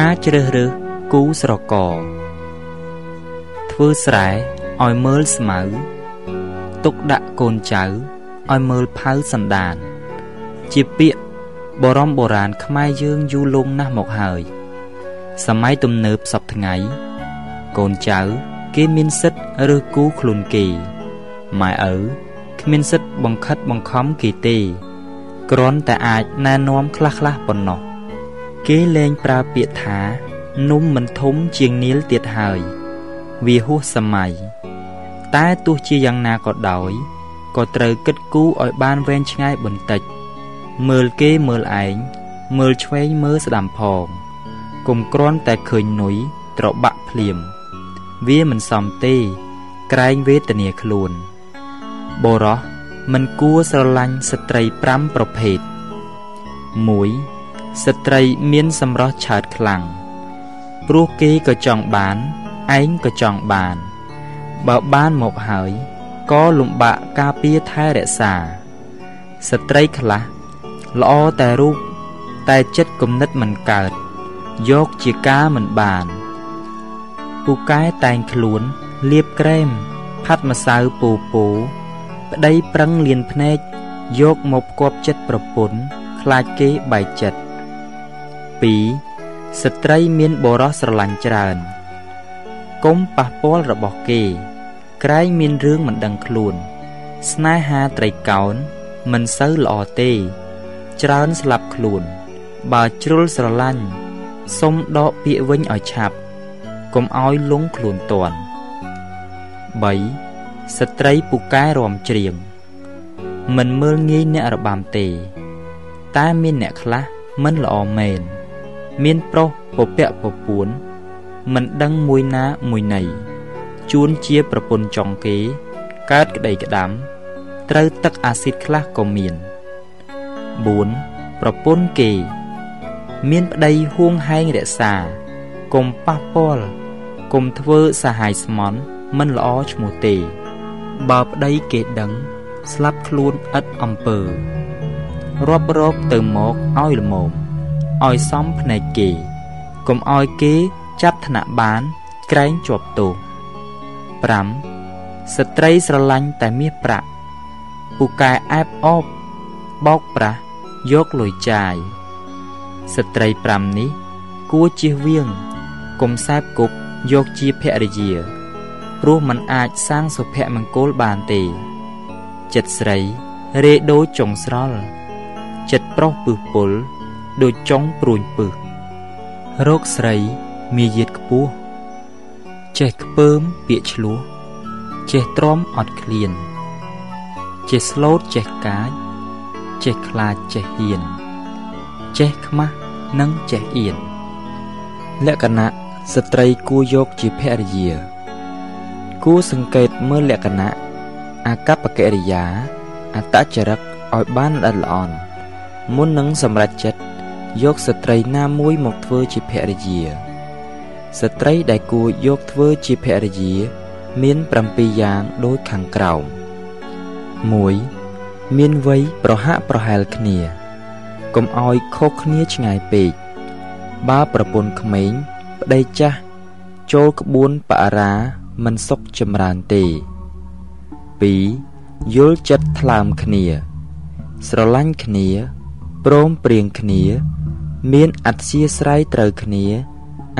ការជ្រើសរើសគូស្រករ ធ្វើស្រែឲ្យមើលស្មៅ ទុកដាក់កូនចៅឲ្យមើលផៅសណ្ដាន ជាពាក្យបរមបុរាណខ្មែរយើងយូរលង់ណាស់មកហើយ សម័យទំនើបសពថ្ងៃ កូនចៅគេមានសិទ្ធិរើសគូខ្លួនគេម៉ែឪគ្មានសិទ្ធិបង្ខិតបង្ខំគេទេគ្រាន់តែអាចណែនាំខ្លះៗប៉ុណ្ណោះ គេលែងប្រើពាក្យថានំមិនធំជាងនាលទៀតហើយ វាហួសសម័យតែទោះជាយ៉ាងណាក៏ដោយក៏ត្រូវគិតគូរឲ្យបានវែងឆ្ងាយបន្តិច មើលគេមើលឯងមើលឆ្វេងមើលស្ដាំផងកុំគ្រាន់តែឃើញនុយត្របាក់ភ្លាម វាមិនសមទេ ក្រែងវេទនាខ្លួន បរោះមិនគួរស្រឡាញ់ស្ត្រី5ប្រភេទ1 ស្ត្រីមានសម្រស់ឆើតខ្លាំងព្រោះគេក៏ចង់បានឯងក៏ចង់បាន បើបានមកហើយក៏លំបាកការពារថែរក្សា ស្ត្រីខ្លះល្អតែរូបតែចិត្តគំនិតមិនកើតយកជាការមិនបានពូកែតែងខ្លួនលាបក្រែមផាត់ម្សៅពូពូប្តីប្រឹងលៀនភ្នែកយកមកគប់ចិត្តប្រពន្ធខ្លាចគេបែកចិត្ត 2 ស្ត្រីមានបរោះស្រឡាញ់ច្រើនកុំប៉ះពាល់របស់គេ ក្រែងមានរឿងមិនដឹងខ្លួន ស្នេហាត្រីកោណមិនសូវល្អទេ ច្រើនស្លាប់ខ្លួន បើជ្រុលស្រឡាញ់សុំដកពាក្យវិញឲ្យឆាប់កុំឲ្យលងខ្លួនតន់ 3 ស្ត្រីពូកែរំច្រៀងមិនមើលងាយអ្នករបាំទេ តែមានអ្នកខ្លះមិនល្អមែន មានប្រុសពពាក់ពពួន មិនដឹងមួយណាមួយណីជួនជាប្រពន្ធចុងគេ កើតក្តីក្តាំ ត្រូវទឹកអាស៊ីតខ្លះក៏មាន4ប្រពន្ធគេ មានប្តីហួងហែងរក្សាកុំប៉ះពាល់កុំធ្វើសហាយស្មន់មិនល្អឈ្មោះទេ បើប្តីគេដឹង ស្លាប់ខ្លួនឥតអំពើរាប់រកទៅមកឲ្យល្មម ឲ្យសំភ្នែកគេកុំឲ្យគេចាប់ថ្នាក់បានក្រែងជាប់ទោស5ស្ត្រីស្រឡាញ់តែមាសប្រាក់ពូកែអែបអបបោកប្រាស់យកលុយចាយស្ត្រី5នេះ គួរជៀសវាងកុំសែបគប់យកជាភរិយាព្រោះมันអាចសាងសុភមង្គលបានទេ ចិត្តស្រីរេដូចចុងស្រល់ចិត្តប្រុសពឹសពុល ដូចចុងព្រួញពឹសរោគស្រីមាយាទខ្ពស់ចេះខ្ពើមពាក្យឆ្លោះចេះទ្រាំអត់ឃ្លាន ចេះស្លូតចេះកាចចេះខ្លាចចេះហ៊ាន ចេះខ្មាស់និងចេះអៀនលក្ខណៈស្ត្រីគួរយកជាភរិយាគួរសង្កេតមើលលក្ខណៈអាកប្បកិរិយាអតចរិតឲ្យបានល្អិតល្អន់មុននឹងសម្រេចចិត្ត យកស្ត្រីណាមួយមកធ្វើជាភរិយាស្ត្រីដែលគួរយកធ្វើជាភរិយា មាន7យ៉ាងដូចខាងក្រោម1មានវ័យប្រហាក់ប្រហែលគ្នាកុំឲ្យខុសគ្នាឆ្ងាយពេកបើប្រពន្ធក្មេងប្តីចាស់ចូលក្បួនបរាមិនសុខចម្រើនទេ2យល់ចិត្តថ្លើមគ្នា ស្រឡាញ់គ្នា ព្រមព្រៀងគ្នា មានអធ្យាស្រ័យត្រូវគ្នា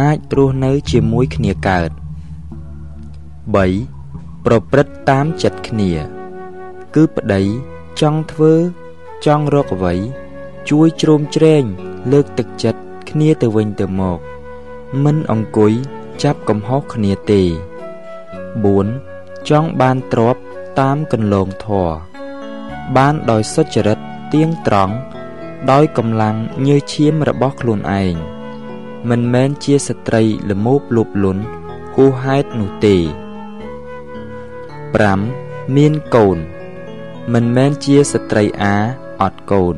អាចរស់នៅជាមួយគ្នាកើត3ប្រព្រឹត្តតាមចិត្តគ្នា គឺប្តីចង់ធ្វើចង់រកអ្វី ជួយជ្រោមជ្រែងលើកទឹកចិត្តគ្នាទៅវិញទៅមកមិនអង្គុយចាប់កំហុសគ្នាទេ4ចង់បានទ្រពតាមកន្លងធរបានដោយសុចរិតទៀងត្រង់ ដោយកម្លាំងញើសឈាមរបស់ខ្លួនឯងមិនមែនជាស្ត្រីល្មោបលោភលន់ហួសហេតុនោះទេ5មានកូន មិនមែនជាស្ត្រីអាអត់កូន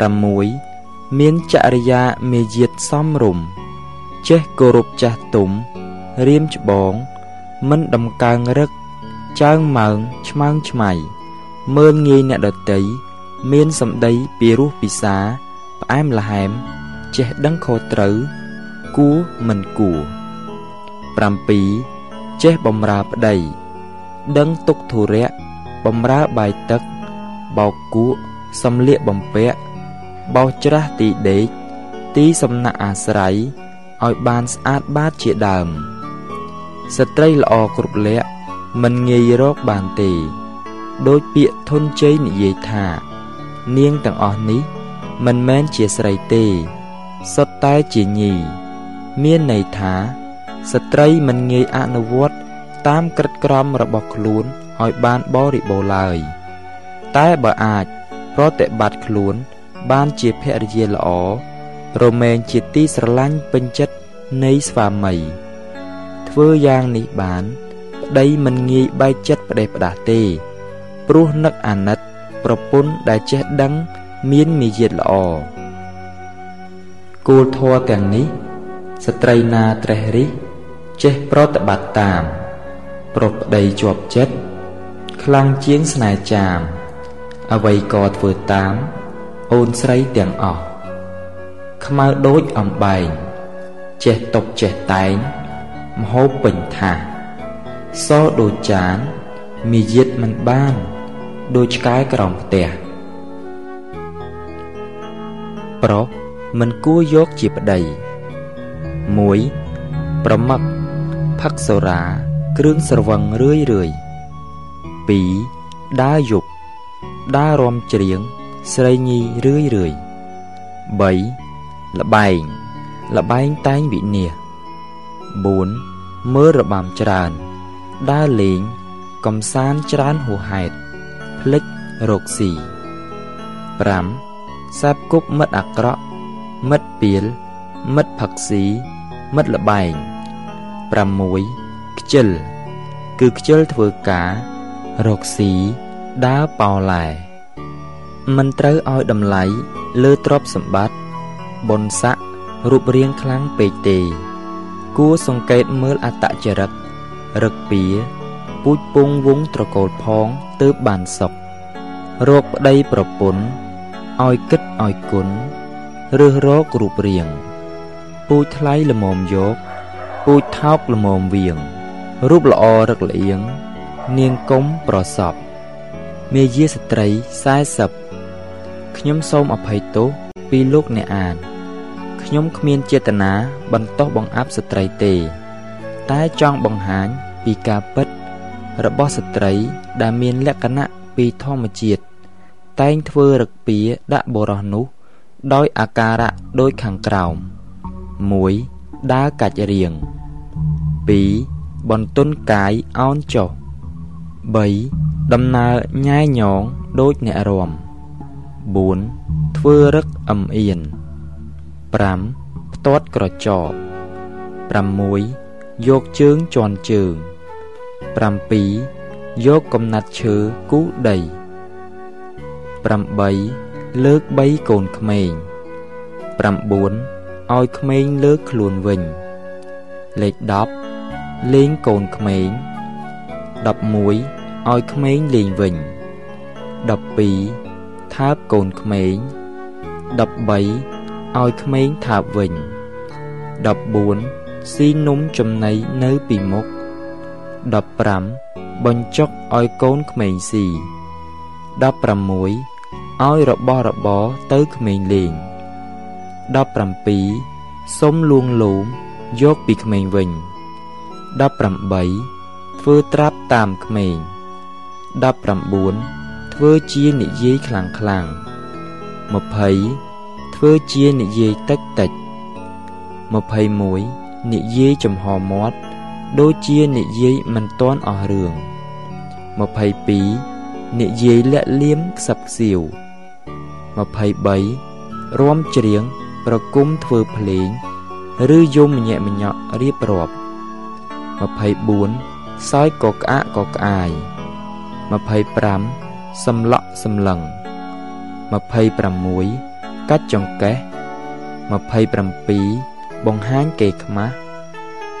6មានចរិយាមេយាទសមរម្យចេះគោរពចាស់ទុំរៀមច្បង មិនដំកើងរឹកចើងម៉ើងឆ្មើងឆ្មៃមើលងាយអ្នកដតី មានសម្ដីពីរោះពិសាផ្អែមល្ហែមចេះដឹងខុសត្រូវ គួរមិនគួរ7ចេះបំរើប្តី ដឹងទុកធុរៈបំរើបាយទឹក បោកគក់សំលៀកបំពាក់បោសច្រាស់ទីដេកទីសំណាក់អាស្រ័យឲ្យបានស្អាតបាតជាដើម ស្ត្រីល្អគ្រប់លក្ខមិនងាយរកបានទេ ដោយពាក្យធនជ័យនិយាយថា នាងទាំងអស់នេះ មិនមែនជាស្រីទេសុទ្ធតែជាញីមានន័យថាស្ត្រីមិនងាយអនុវត្តតាមក្រិតក្រមរបស់ខ្លួនឲ្យបានបរិបូរណ៍ឡើយ តែបើអាចប្រតិបត្តិខ្លួន បានជាភរិយាល្អរមែងជាទីស្រឡាញ់ពេញចិត្តនៃស្វាមី ធ្វើយ៉ាងនេះបាន ប្តីមិនងាយបែកចិត្តផ្ដេសផ្ដាស់ទេ ព្រោះនឹកអាណិត ប្រពន្ធដែលចេះដឹងមានមាយាទល្អគោលធម៌ទាំងនេះ ស្ត្រីណាត្រេះរិះចេះប្រតិបត្តិតាម ប្រុសប្តីជាប់ចិត្តខ្លាំងជាងស្នេហ៍ចាម អ្វីក៏ធ្វើតាម អូនស្រីទាំងអស់ខ្មៅដូចអំបែងចេះតុបចេះតែងមហូបពេញថាសដូចចានមាយាទមិនបាន ដូចឆ្កែក្រោមផ្ទះប្រុសមិនគួរយកជាប្តី1ប្រមឹកផឹកសូរ៉ាគ្រឿងស្រវឹងរឿយរឿយ2ដើរយប់ដើររំច្រៀងស្រីញីរឿយរឿយ3លបែងលបែងតែងវិនាស4មើលរបាំច្រើនដើរលេងកំសាន្តច្រើនហួសហេតុ ភ្លេចរកស៊ី5សាបគប់មិត្តអាក្រក់មិត្តពីល មិត្តផឹកស៊ីមិត្តលបែង6ខ្ជិល គឺខ្ជិលធ្វើការរកស៊ីដើរប៉ោឡែមិនត្រូវឲ្យតម្លៃលើទ្រព្យសម្បត្តិបុណ្យស័ក្តិរូបរាងខ្លាំងពេកទេ គួរសង្កេតមើលអត្តចរិតរឹកពៀពូជពងវងត្រកូលផង ទើបបានសុខរោគប្តីប្រពន្ធឲ្យគិតឲ្យគុណរើសរករូបរាង ពូជថ្លៃល្មមយកពូជថោកល្មមវៀងរូបល្អរឹកល្អៀងនាងកុំប្រសពមេយាស្ត្រី40ខ្ញុំសូមអភ័យទោសពីលោកអ្នកអានខ្ញុំគ្មានចេតនាបន្តោសបង្អាប់ស្ត្រីទេ តែចង់បង្ហាញពីការពិត របស់ស្ត្រីដែលមានលក្ខណៈពីធម្មជាតិតែងធ្វើរឹកពៀដាក់បរោះនោះ ដោយអាការៈដូចខាងក្រោម1ដើរកាច់រៀង2បន្ទន់កាយអោនចុះ3ដំណើរញ៉ែញងដូចអ្នករំ4ធ្វើរឹកអឹមអៀន5ផ្ទាត់ក្រចក6យកជើងជន់ជើង7 យកកំណាត់ឈើគូដី8លើក3កូនក្មេង9ឲ្យក្មេងលើកខ្លួនវិញលេខ10លេងកូនក្មេង11ឲ្យក្មេងលេងវិញ12ថើបកូនក្មេង13ឲ្យក្មេងថាបវិញ14ស៊ីនំចំណីនៅពីមុខ 15បញ្ចុកឲ្យកូនក្មេងស៊ី16ឲ្យរបស់របរទៅក្មេងលេង17សុំលួងលោមយកពីក្មេងវិញ18ធ្វើត្រាប់តាមក្មេង19ធ្វើជានិយាយខ្លាំងខ្លាំង20ធ្វើជានិយាយតិចតិច21និយាយចំហមាត់ ដូចជានិយាយមិនទាន់អស់រឿង22និយាយលាក់លៀមខ្សឹបខ្សៀវ23រួមច្រៀងប្រគំធ្វើភ្លេង ឬយំម្ញាក់ម្ញក់រៀបរាប់24សោយកក្អាកកក្អាយ25សំឡក់សំឡឹង26កាច់ចង្កេះ27បង្ហាញគេខ្មាស់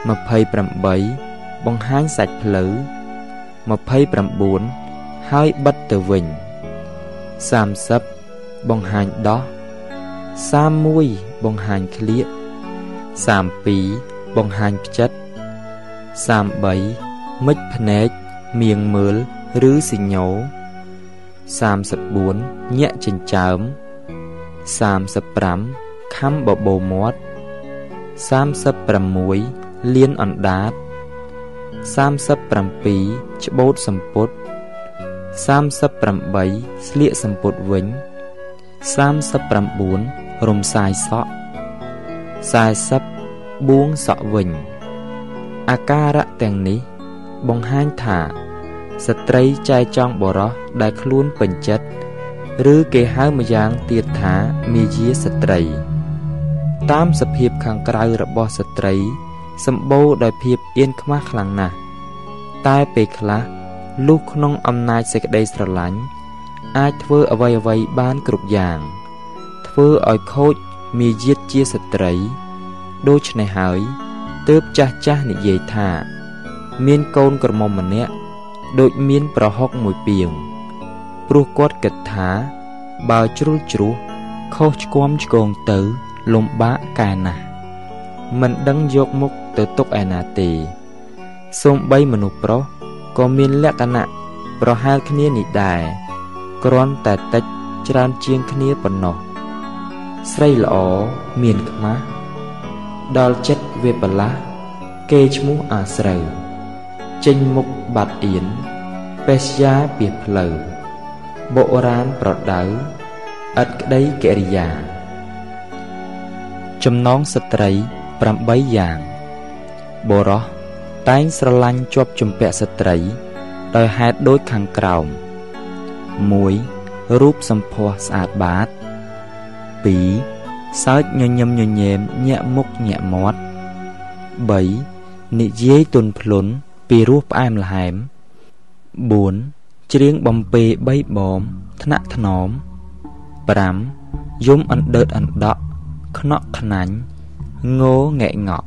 28បង្ហាញសាច់ផ្លូវ29ហើយបិទទៅវិញ30បង្ហាញដោះ31បង្ហាញក្លៀក32បង្ហាញផ្ចិត33មិចភ្នែកមៀងមើលឬសិញោ34ញាក់ចិញ្ចើម35ខំបបោមាត់36 លៀនអណ្ដាត37ច្បូតសម្ពុត38ស្លៀកសម្ពុតវិញ39រំសាយសក់40បួងសក់វិញ អាការៈទាំងនេះ បង្ហាញថា ស្ត្រីចែចង់បរោះដែលខ្លួនពេញចិត្តឬគេហៅម្យ៉ាងទៀតថាមាយាស្ត្រី តាមសភាពខាងក្រៅរបស់ស្ត្រី សម្បូរដោយភាពអៀនខ្មាស់ខ្លាំងណាស់តែពេលខ្លះលុះក្នុងអំណាចសេចក្តីស្រឡាញ់អាចធ្វើអ្វីអ្វីបានគ្រប់យ៉ាង ធ្វើឲ្យខូចមាយាទជាស្ត្រី ដូច្នេះហើយទើបចាស់ចាស់និយាយថា មានកូនក្រមុំម្នាក់ដូចមានប្រហុកមួយពីងព្រោះគាត់គិតថាបើជ្រុលជ្រោះខុសឆ្គំឆ្គងទៅលំបាកកែណាស់ មិនដឹងយកមុខទៅទុកឯណាទេសូម្បីមនុស្សប្រុសក៏មានលក្ខណៈប្រហែលគ្នានេះដែរគ្រាន់តែតិចច្រើនជាងគ្នាប៉ុណ្ណោះស្រីល្អមានខ្មាស់ដល់ចិត្តវាបលាស់គេឈ្មោះអាស្រូវចេញមុខបាត់អៀនបេសយាពីផ្លូវបុរាណប្រដៅឥតក្តីកិរិយា ចំណងស្ត្រី 8យ៉ាងបរោះតែងស្រឡាញ់ជាប់ជំពាក់ស្ត្រី ដោយហេតុដូចខាងក្រោម1រូបសម្ផស្សស្អាតបាត2សើចញញឹមញញែមញាក់មុខញាក់មាត់3និយាយទន់ភ្លន់ពីរសផ្អែមល្ហែម4ច្រៀងបំពេបីបំថ្នាក់ថ្នម5យំអណ្ដើតអណ្ដក់ខ្នក់ខ្នាញ់ ងោងែកងក់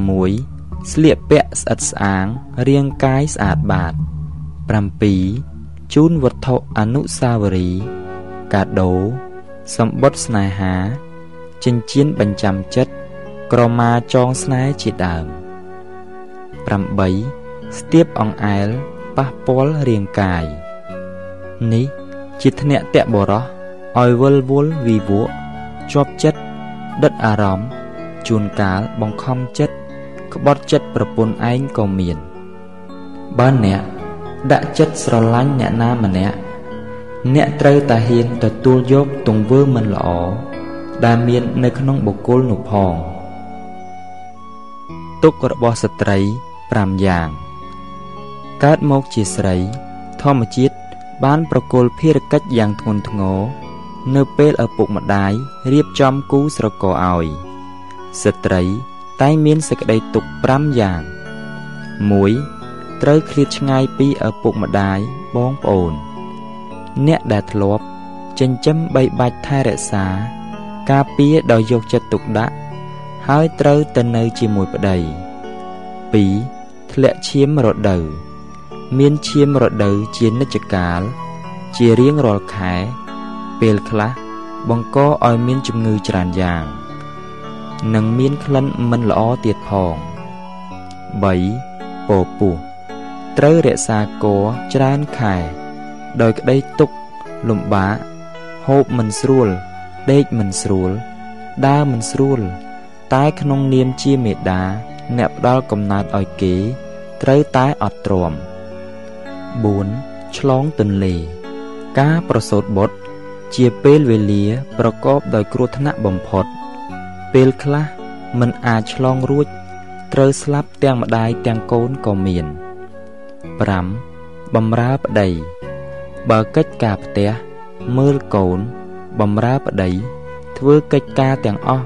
6ស្លៀកពាក់ស្អិតស្អាងរាងកាយស្អាតបាត7ជូនវត្ថុអនុស្សាវរីយ៍កាដូសម្បត្តិស្នេហាចិញ្ចៀនបញ្ចាំចិត្តក្រមាចងស្នេហ៍ជាដើម8ស្ទាបអង្អែលប៉ះពាល់រាងកាយនេះជាធ្នាក់តបរោះឲ្យវិលវល់វិវក់ជាប់ចិត្ត ដិតអារម្មណ៍ជួនកាលបង្ខំចិត្តក្បត់ចិត្តប្រពន្ធឯងក៏មានបើអ្នកដាក់ចិត្តស្រឡាញ់អ្នកណាម្នាក់អ្នកត្រូវតែហ៊ានទទួលយកទង្វើមិនល្អដែលមាននៅក្នុងបុគ្គលនោះផងទុករបស់ស្ត្រី5យ៉ាង កើតមកជាស្រី ធម្មជាតិបានប្រគល់ភារកិច្ចយ៉ាងធ្ងន់ធ្ងរ នៅពេលឪពុកម្ដាយរៀបចំគូស្រករឲ្យស្ត្រីតែងមានសេចក្តីទុក5យ៉ាង1ត្រូវឃ្លាតឆ្ងាយពីឪពុកម្ដាយបងប្អូន អ្នកដែលធ្លាប់ចិញ្ចឹមបីបាច់ថែរក្សា ការពារដោយយកចិត្តទុកដាក់ ហើយត្រូវទៅនៅជាមួយប្តី2ធ្លាក់ឈាមរដូវ មានឈាមរដូវជានិច្ចកាល ជារៀងរាល់ខែ ពេលខ្លះបង្កឲ្យមានជំងឺច្រើនយ៉ាង និងមានក្លិនមិនល្អទៀតផង3ពពោះត្រូវរក្សាកច្រើនខែ ដោយក្តីទុកលំបាកហូបមិនស្រួលដេកមិនស្រួល ដើរមិនស្រួល តែក្នុងនាមជាមេដា អ្នកផ្ដល់កំណើតឲ្យគេ ត្រូវតែអត់ទ្រាំ4ឆ្លងទន្លេ ការប្រសូតបុត្រ ជាពេលវេលាប្រកបដោយគ្រោះថ្នាក់បំផុត ពេលខ្លះមិនអាចឆ្លងរួច ត្រូវស្លាប់ទាំងម្ដាយទាំងកូនក៏មាន5បំរើប្តី បើកិច្ចការផ្ទះមើលកូនបំរើប្តី ធ្វើកិច្ចការទាំងអស់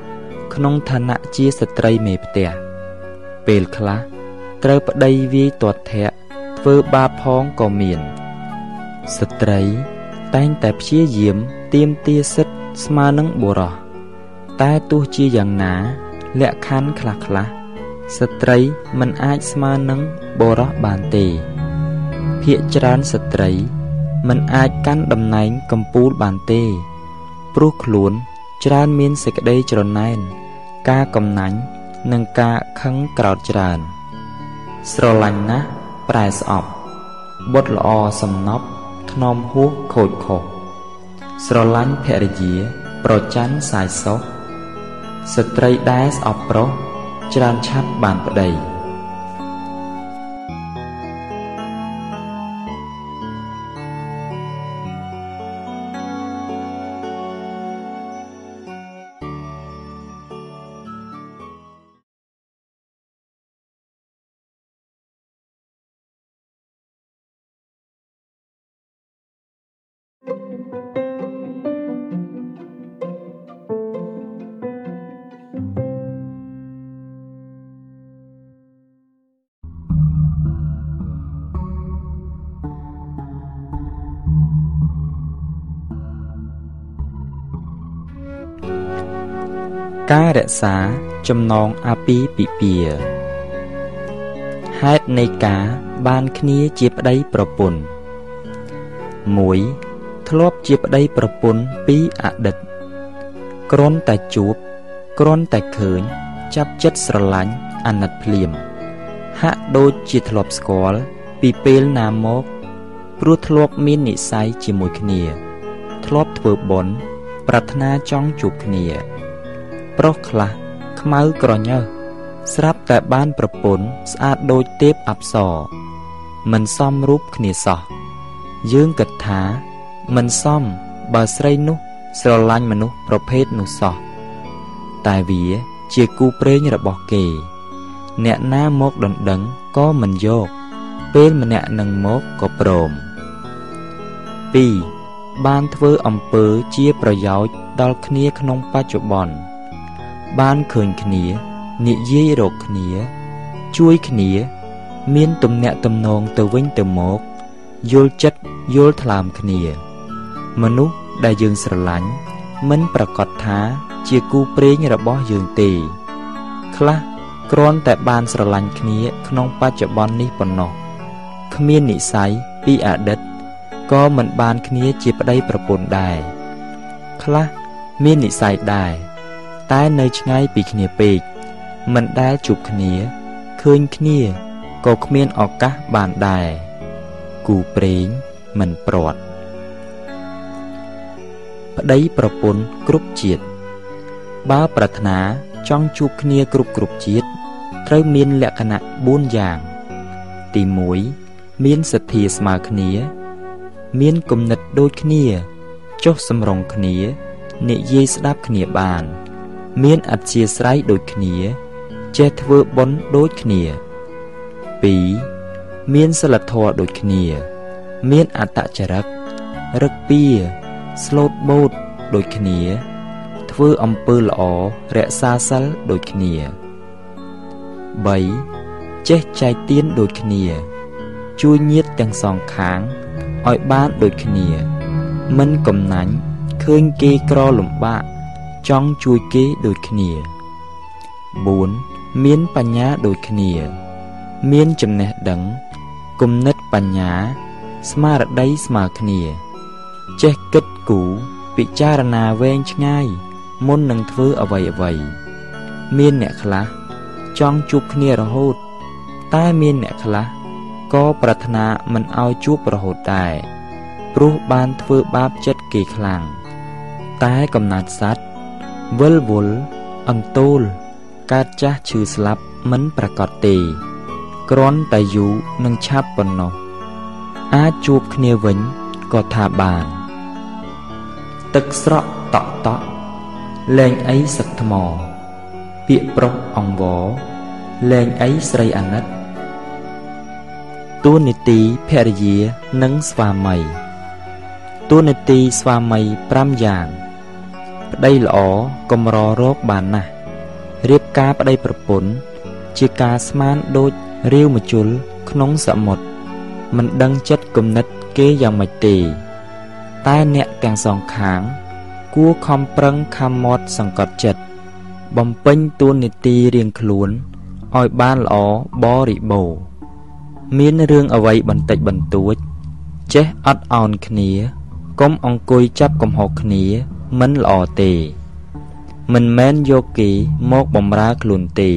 ក្នុងឋានៈជាស្ត្រីមេផ្ទះពេលខ្លះត្រូវប្តីវាយទាត់ធាក់ធ្វើបាបផងក៏មាន ស្ត្រី តែងតែព្យាយាមទៀមទាសិទ្ធស្មើនឹងបុរសតែទោះជាយ៉ាងណាលក្ខខណ្ឌខ្លះខ្លះស្ត្រីមិនអាចស្មើនឹងបុរសបានទេភាកច្រើនស្ត្រីមិនអាចកាន់តំណែងកំពូលបានទេ ព្រោះខ្លួនច្រើនមានសេចក្តីច្រណែន ការកំណាញ់និងការខឹងក្រោតច្រើន ស្រឡាញ់ណាស់ប្រែស្អប់បុតល្អសំណប់ ធ្នមហួសខូចខុសស្រឡាញ់ភរិយាប្រច័នសាយសោះស្ត្រីដែលស្អប់ប្រុសច្រើនឆាប់បានប្តី ការរក្សាចំណងអាពាហ៍ពិពាហ៍ហេតុនៃការបានគ្នាជាប្តីប្រពន្ធ 1 ធ្លាប់ជាប្តីប្រពន្ធពីអតីតគ្រាន់តែជួបគ្រាន់តែឃើញ ចាប់ចិត្តស្រឡាញ់អាណិតភ្លាម ហាក់ដូចជាធ្លាប់ស្គាល់ពីពេលណាមកព្រោះធ្លាប់មាននិស័យជាមួយគ្នា ធ្លាប់ធ្វើបុណ្យប្រាថ្នាចង់ជួបគ្នា ប្រុសខ្លះខ្មៅក្រញើសស្រាប់តែបានប្រពន្ធស្អាតដូចទេពអប្សរមិនសមរូបគ្នាសោះយើងគិតថាមិនសមបើស្រីនោះស្រឡាញ់មនុស្សប្រភេទនោះសោះតែវាជាគូព្រេងរបស់គេ អ្នកណាមកដណ្ដឹងក៏មិនយកពេលម្នាក់នឹងមកក៏ព្រម 2. បានធ្វើអំពើជាប្រយោជន៍ដល់គ្នាក្នុងបច្ចុប្បន្ន បានឃើញគ្នានិយាយរកគ្នា ជួយគ្នា មានទំនាក់ទំនងទៅវិញទៅមកយល់ចិត្តយល់ថ្លើមគ្នា មនុស្សដែលយើងស្រឡាញ់មិនប្រកាសថាជាគូព្រេងរបស់យើងទេ ខ្លះគ្រាន់តែបានស្រឡាញ់គ្នាក្នុងបច្ចុប្បន្ននេះប៉ុណ្ណោះគ្មាននិស័យពីអតីតក៏មិនបានគ្នាជាប្តីប្រពន្ធដែរខ្លះមាននិស័យដែរ តែនៅឆ្ងាយពីគ្នាពេកមិនដែលជួបគ្នាឃើញគ្នាក៏គ្មានឱកាសបានដែរគូព្រេងមិនព្រាត់ប្តីប្រពន្ធគ្រប់ជាតិបើប្រាថ្នាចង់ជួបគ្នាគ្រប់គ្រប់ជាតិត្រូវមានលក្ខណៈ4យ៉ាង ទី1មានសទ្ធាស្មើគ្នា មានគំនិតដូចគ្នា ចុះសម្រុងគ្នានិយាយស្ដាប់គ្នាបាន មានអធិស្រ័យដូចគ្នា ចេះធ្វើបុណ្យដូចគ្នា 2. មានសិលធម៌ដូចគ្នា មានអត្តចរិតរឹកពៀស្លូតបូតដូចគ្នា ធ្វើអំពើល្អរក្សាសិលដូចគ្នា 3. ចេះចែកទានដូចគ្នា ជួយញាតទាំងសងខាងឲ្យបានដូចគ្នា មិនកំណាញ់ឃើញគេក្រលំបាក ចង់ជួយគេដូចគ្នា4មានបញ្ញាដូចគ្នា មានចំណេះដឹងគំនិតបញ្ញា ស្មារតីស្មើគ្នា ចេះគិតគូរពិចារណាវែងឆ្ងាយ មុននឹងធ្វើអ្វីអ្វី មានអ្នកខ្លះចង់ជួបគ្នារហូត តែមានអ្នកខ្លះក៏ប្រាថ្នាមិនឲ្យជួបរហូតដែរព្រោះបានធ្វើបាបចិត្តគេខ្លាំងតែកំណត់សัตว์ វិលវល់អន្ទូលកើតចាស់ឈឺស្លាប់មិនប្រកបទេគ្រាន់តែយូរនឹងឆាប់ប៉ុណ្ណោះអាចជួបគ្នាវិញក៏ថាបាន ទឹកស្រក់តក់តក់លែងអីសឹកថ្ម ពាកប្រុសអង្វរលែងអីស្រីអាណិតតួនាទីភរិយានិងស្វាមីតួនាទីស្វាមី5យ៉ាង ប្តីល្អកម្ររកបានណាស់រៀបការប្តីប្រពន្ធជាការស្មានដូចរាវមជុលក្នុងសមុទ្រមិនដឹងចិត្តគំនិតគេយ៉ាងម៉េចទេ តែអ្នកទាំងសងខាង គួរខំប្រឹងខំមាត់សង្កត់ចិត្តបំពេញតួនាទីរៀងខ្លួនឲ្យបានល្អបរិបូរមានរឿងអ្វីបន្តិចបន្តួច ចេះអត់ឱនគ្នាកុំអង្គុយចាប់កំហុសគ្នា មិនល្អទេ មិនមែនយកគេមកបំរើខ្លួនទេ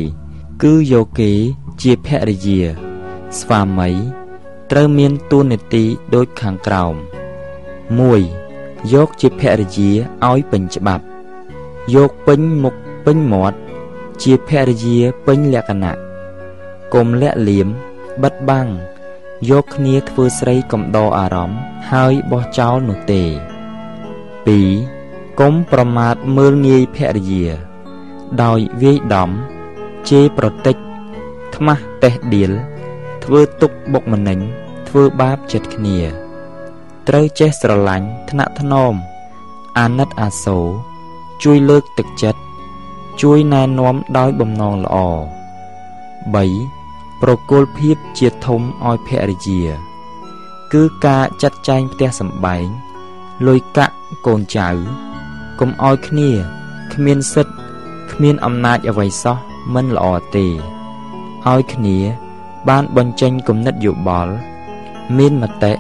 គឺយកគេជាភរិយា ស្វាមី ត្រូវមានទួនាទីដូចខាងក្រោម1យកជាភរិយាឲ្យពេញច្បាប់ យកពេញមុខពេញមាត់ជាភរិយាពេញលក្ខណៈកុំលាក់លៀមបិទបាំងយកគ្នាធ្វើស្រីកំដរអារម្មណ៍ហើយបោះចោលនោះទេ2 កុំប្រមាថមើលងាយភរិយា ដោយវាយដំជេរប្រតិចខ្មាស់តេះដៀលធ្វើទុកបុកម្នេញធ្វើបាបចិត្តគ្នា ត្រូវចេះស្រឡាញ់ថ្នាក់ថ្នម អាណិតអាសូរជួយលើកទឹកចិត្តជួយណែនាំដោយបំណងល្អ3ប្រគល់ភាពជាធំឲ្យភរិយា គឺការចាត់ចែងផ្ទះសម្បែងលុយកាក់កូនចៅ កុំឲ្យគ្នាគ្មានសិទ្ធគ្មានអំណាចអ្វីសោះមិនល្អទេឲ្យគ្នា បានបញ្ចេញគំនិតយោបល់មានមតិ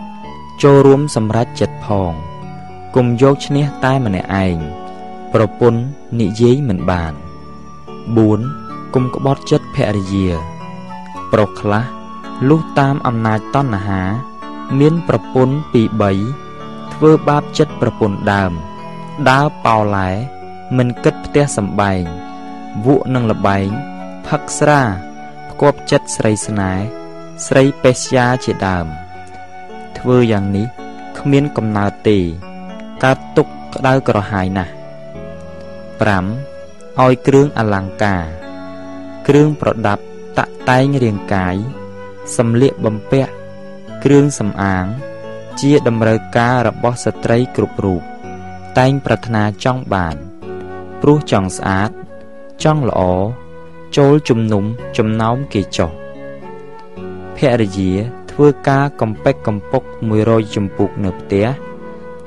ចូលរួមសម្រេចចិត្តផងគុំយកឈ្នះតែម្នាក់ឯងប្រពន្ធនិយាយមិនបាន4គុំក្បត់ចិត្តភរិយា ប្រុសខ្លះលុះតាមអំណាចតណ្ហា មានប្រពន្ធពី3ធ្វើបាបចិត្តប្រពន្ធដើម ដើរប៉ោឡែមិនគិតផ្ទះសំបែងវក់នឹងលបែងផឹកស្រាផ្គប់ចិត្តស្រីស្នេហ៍ស្រីបេស្យាជាដើម ធ្វើយ៉ាងនេះគ្មានកំណើតទេកើតទុកក្តៅក្រហាយណាស់5ឲ្យគ្រឿងអលង្ការ គ្រឿងប្រដាប់តាក់តែងរាងកាយសម្លៀកបំពាក់គ្រឿងសម្អាង ជាតម្រូវការរបស់ស្ត្រីគ្រប់រូប តែងប្រាថ្នាចង់បាន ព្រោះចង់ស្អាត ចង់ល្អចូលជំនុំចំណោមគេចុះភរិយាធ្វើការកំពេចកំពុក100ចម្ពុកនៅផ្ទះ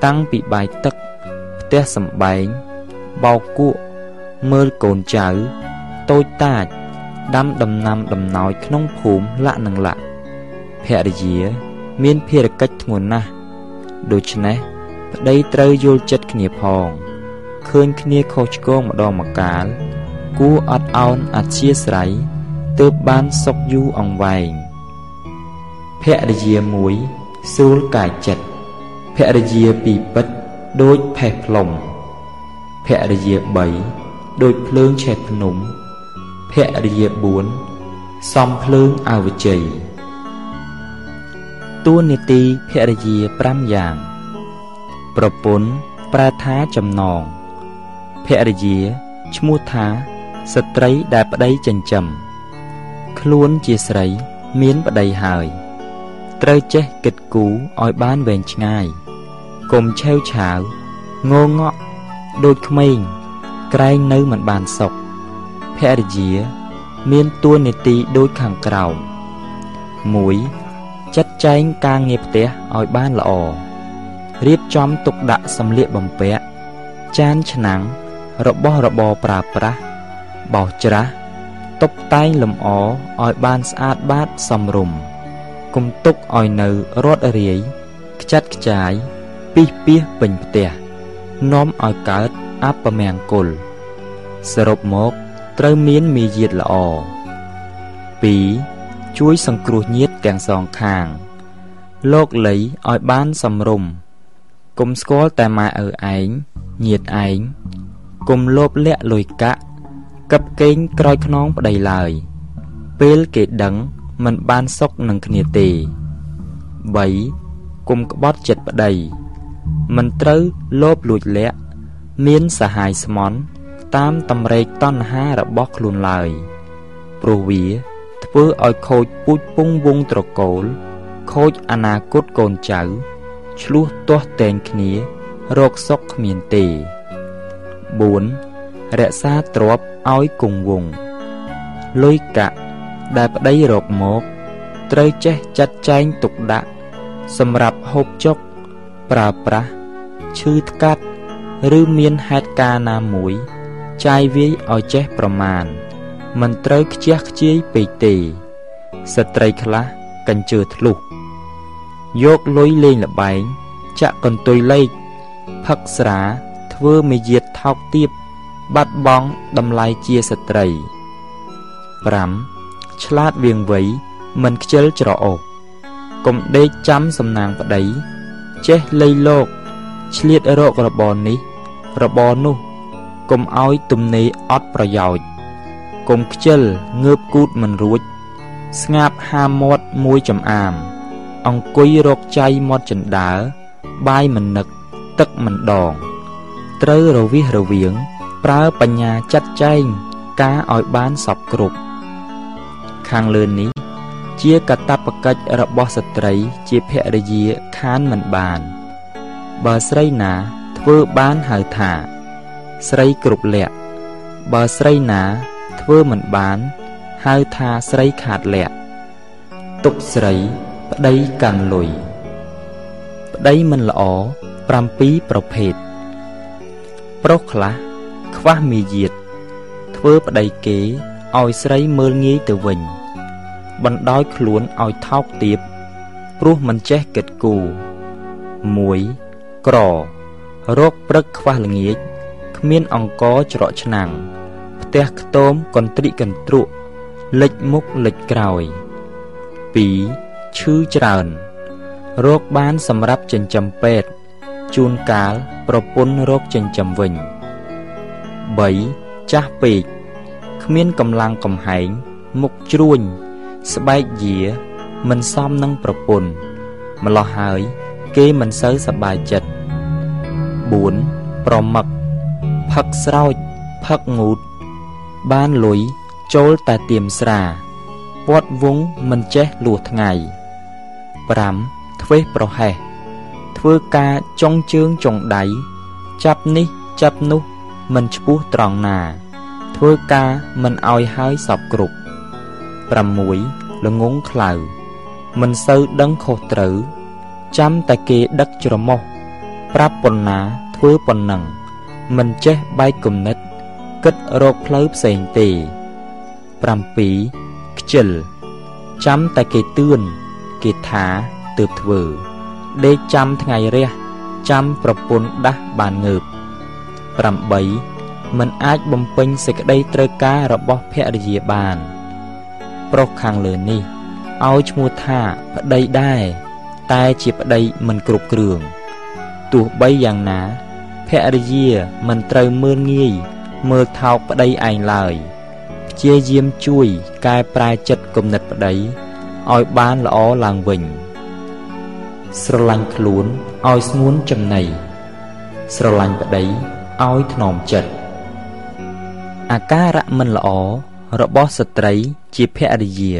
តាំងពីបាយទឹក ផ្ទះសំបែងបោកគក់មើលកូនចៅតូចតាចដាំដំណាំដំណោយក្នុងភូមិលាក់នឹងលាក់ភរិយា មានភារកិច្ចធ្ងន់ណាស់ដូច្នេះ ប្តីត្រូវយល់ចិត្តគ្នាផងឃើញគ្នាខុសឆ្គងម្ដងម្កាល គួរអត់ឱនអធិស្ឋ័យទើបបានសុខយូរអង្វែងភរិយាមួយស្រួលកាយចិត្តភរិយាពីរពិតដូចផេះផ្លុំភរិយា3ដូចភ្លើងឆេះភ្នំភរិយា4សំភ្លើងអវជ័យតួនាទីភរិយា5យ៉ាង ប្រពន្ធប្រែថាចំណងភរិយាឈ្មោះថាស្ត្រីដែលប្តីចិញ្ចឹមខ្លួនជាស្រីមានប្តីហើយត្រូវចេះគិតគូរឲ្យបានវែងឆ្ងាយកុំឆេវឆាវងងក់ដូចក្មេងក្រែងនៅមិនបានសុខភរិយា មានតួនាទីដូចខាងក្រោម1ចាត់ចែងការងារផ្ទះឲ្យបានល្អ រៀបចំទុកដាក់សម្លៀកបំពាក់ចានឆ្នាំងរបស់របរប្រើប្រាស់បោសច្រាសតុបតែងលម្អឲ្យបានស្អាតបាតសមរម្យគំទុកឲ្យនៅរត់រាយខ្ចាត់ខ្ចាយពីសពីសពេញផ្ទះនាំឲ្យកើតអពមង្គលសរុបមកត្រូវមានមាយាទល្អ2ជួយសង្គ្រោះញាតទាំងសងខាង លោកលីឲ្យបានសំរុំ គុំស្គាល់តែម៉ែឪឯងញាតឯងគុំលោភលាក់លុយកាក់កឹបកេងក្រោយខ្នងប្តីឡើយ ពេលគេដឹងមិនបានសុខនឹងគ្នាទេ3គុំក្បត់ចិត្តប្តីមិនត្រូវលោភលួចលាក់មានសហាយស្មន់តាមតម្រេកតណ្ហារបស់ខ្លួនឡើយព្រោះវាធ្វើឲ្យខូចពូជពងវងត្រកូល ខូចអនាគតកូនចៅ ឆ្លោះទាស់តែងគ្នារកសុខគ្មានទេ4រក្សាទ្រព្យឲ្យគង់វង្សលុយកាក់ដែលប្តីរកមកត្រូវចេះចាត់ចែងទុកដាក់សម្រាប់ហូបចុកប្រើប្រាស់ឈឺថ្កាត់ឬមានហេតុការណ៍ណាមួយចាយវាយឲ្យចេះប្រមាណមិនត្រូវខ្ជះខ្ជាយពេកទេ ស្ត្រីខ្លះកញ្ជើធ្លុះ យកលុយលេងលបែងចាក់កន្ទុយលេខផឹកស្រា ធ្វើមេយាទថោកទាបបាត់បង់តម្លៃជាស្ត្រី5ឆ្លាតវៀងវៃមិនខ្ជិលច្រអូសកុំដេកចាំសំណាងប្តី ចេះលៃលោកឆ្លៀតរករបរនេះ របរនោះកុំឲ្យទំនេរអត់ប្រយោជន៍កុំខ្ជិលងើបគូតមិនរួច ស្ងាបហាមាត់មួយចំអាម អង្គុយរកចៃមាត់ចិនដើបាយមិននឹកទឹកមិនដង ត្រូវរវិះរវៀងប្រើបញ្ញាចាត់ចែងការឲ្យបានសពគ្រប់ខាងលើនេះ ជាកតបកិច្ចរបស់ស្ត្រីជាភរិយាខានមិនបាន បើស្រីណាធ្វើបានហៅថា ស្រីគ្រប់លក្ខបើស្រីណាធ្វើមិនបានហៅថាស្រីខាតលក្ខទុកស្រី ប្តីកាន់លុយប្តីមិនល្អ7ប្រភេទប្រុសខ្លះខ្វះមាយាទធ្វើប្តីគេឲ្យស្រីមើលងាយទៅវិញ បណ្ដោយខ្លួនឲ្យថោកទាបព្រោះមិនចេះគិតគូរ1ក្ររោគព្រឹកខ្វះល្ងាចគ្មានអង្គច្រកឆ្នាំងផ្ទះខ្ទមកន្ទ្រិកន្ទ្រក់លិចមុខលិចក្រោយ2 ឈឺច្រើនរោគបានសម្រាប់ចិញ្ចឹមពេទ្យជួនកាលប្រពន្ធរោគចិញ្ចឹមវិញ3ចាស់ពេកគ្មានកម្លាំងកំហែងមុខជ្រួញស្បែកយាមិនសមនឹងប្រពន្ធម្លោះហើយគេមិនសូវសប្បាយចិត្ត4ប្រមឹកផឹកស្រោចផឹកងូត បានលុយចូលតែទៀមស្រាពាត់វងមិនចេះលួថ្ងៃ 5 ធ្វេសប្រហែសធ្វើការចុងជើងចុងដៃចាប់នេះចាប់នោះមិនឈ្មោះត្រង់ណា ធ្វើការមិនអោយហើយសពគ្រប់ 6 ល្ងងខ្លៅមិនសូវដឹងខុសត្រូវ ចាំតែគេដឹកច្រមុះប្រាប់ប៉ុណ្ណាធ្វើប៉ុណ្ណឹង មិនចេះបែកគំនិត គិតរកផ្លូវផ្សេងទេ7ខ្ជិលចាំតែគេទឿន គេថាទើបធ្វើដេកចាំថ្ងៃរះចាំប្រពន្ធដាស់បានងើប8មិនអាចបំពេញសេចក្តីត្រូវការរបស់ភរិយាបាន ប្រុសខាងលើនេះឲ្យឈ្មោះថាប្តីដែរតែជាប្តីមិនគ្រប់គ្រឿងទោះបីយ៉ាងណាភរិយាមិនត្រូវមើលងាយមើលថោកប្តីឯងឡើយព្យាយាមជួយកែប្រែចិត្តគំនិតប្តី ឲ្យបានល្អឡើងវិញ ស្រឡាញ់ខ្លួនឲ្យស្ងួនចំណៃស្រឡាញ់ប្តីឲ្យថ្នមចិត្តអាការៈមិនល្អរបស់ស្ត្រីជាភរិយា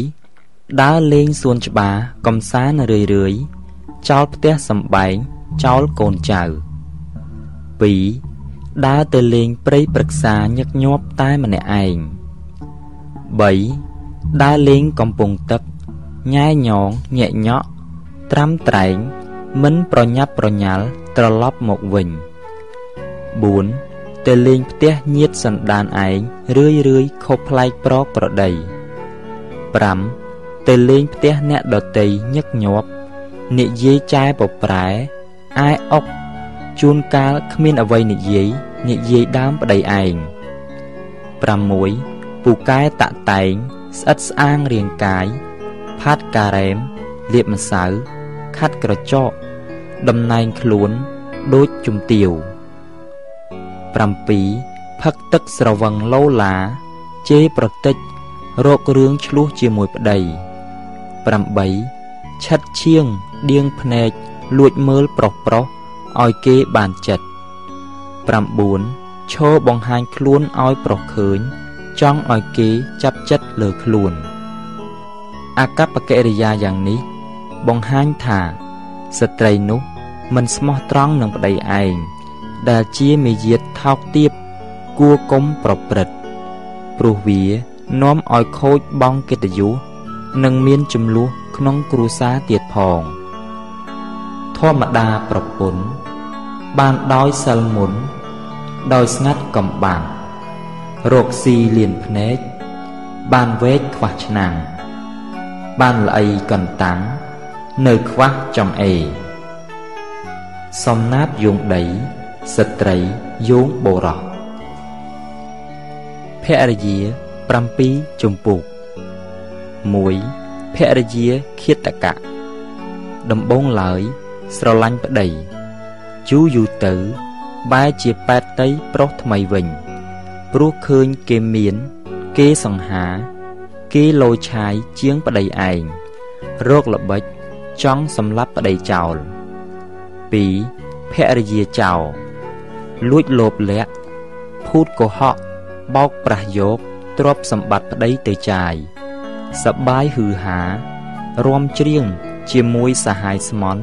1ដើរលេងសួនច្បារកំសាន្តរឿយរឿយចោលផ្ទះសំបែងចោលកូនចៅ2ដើរទៅលេងព្រៃព្រឹក្សាញឹកញាប់តែម្នាក់ឯង3 ដើរលេងកំពង់ទឹកញ៉ែញងញាក់ញក់ត្រាំត្រែង មិនប្រញាប់ប្រញាល់ត្រឡប់មកវិញ4ទៅលេងផ្ទះញាតសន្តានឯងរឿយរឿយខុសប្លែកប្រកប្រដី5ទៅលេងផ្ទះអ្នកដតីញឹកញាប់និយាយចែប្រប្រែអាយអុកជួនកាលគ្មានអ្វីនិយាយនិយាយដើមប្តីឯង6ពូកែតាក់តែង ស្អិតស្អាងរាងកាយផាត់ការ៉េមលាបម្សៅខាត់ក្រចកតំណែងខ្លួនដូចជំទាវ7ផឹកទឹកស្រវឹងឡូឡាជេរប្រតិចរករឿងឆ្លោះជាមួយប្តី8ឆិតឈៀងដៀងភ្នែកលួចមើលប្រុសប្រុសឲ្យគេបានចិត្ត9ឈរបង្ហាញខ្លួនឲ្យប្រុសឃើញ ចង់ឲ្យគេចាប់ចិត្តលើខ្លួន អកប្បកិរិយាយ៉ាងនេះ បង្ហាញថាស្ត្រីនោះមិនស្មោះត្រង់នឹងប្តីឯងដែលជាមេយាទថោកទាបគួរកុំប្រព្រឹត្តព្រោះវានាំឲ្យខូចបង់កិត្តិយសនិងមានចំនួនក្នុងគ្រួសារទៀតផងធម្មតាប្រពន្ធបានដោយសិលមុន ដោយស្ងាត់កំបាំង រកស៊ីលៀនភ្នែកបានវែកខ្វះឆ្នាំងបានល្អីកន្តាំងនៅខ្វះចំអេសំណាបយងដីស្ត្រីយោងបរោះភរិយា7ជំពូក1ភរិយាឃាតកៈដំបងឡើយស្រឡាញ់ប្តីយូរយូរទៅបែរជាប៉ែតតីប្រុសថ្មីវិញ ព្រោះឃើញគេមាន គេសង្ហា គេលោឆាយជាងប្តីឯងរោគល្បិចចង់សម្លាប់ប្តីចោល2ភរិយាចោលលួចលោភលក្ខភូតកុហកបោកប្រាស់យកទ្រព្យសម្បត្តិប្តីទៅចាយសបាយហឺហារំច្រៀងជាមួយសហាយស្មន់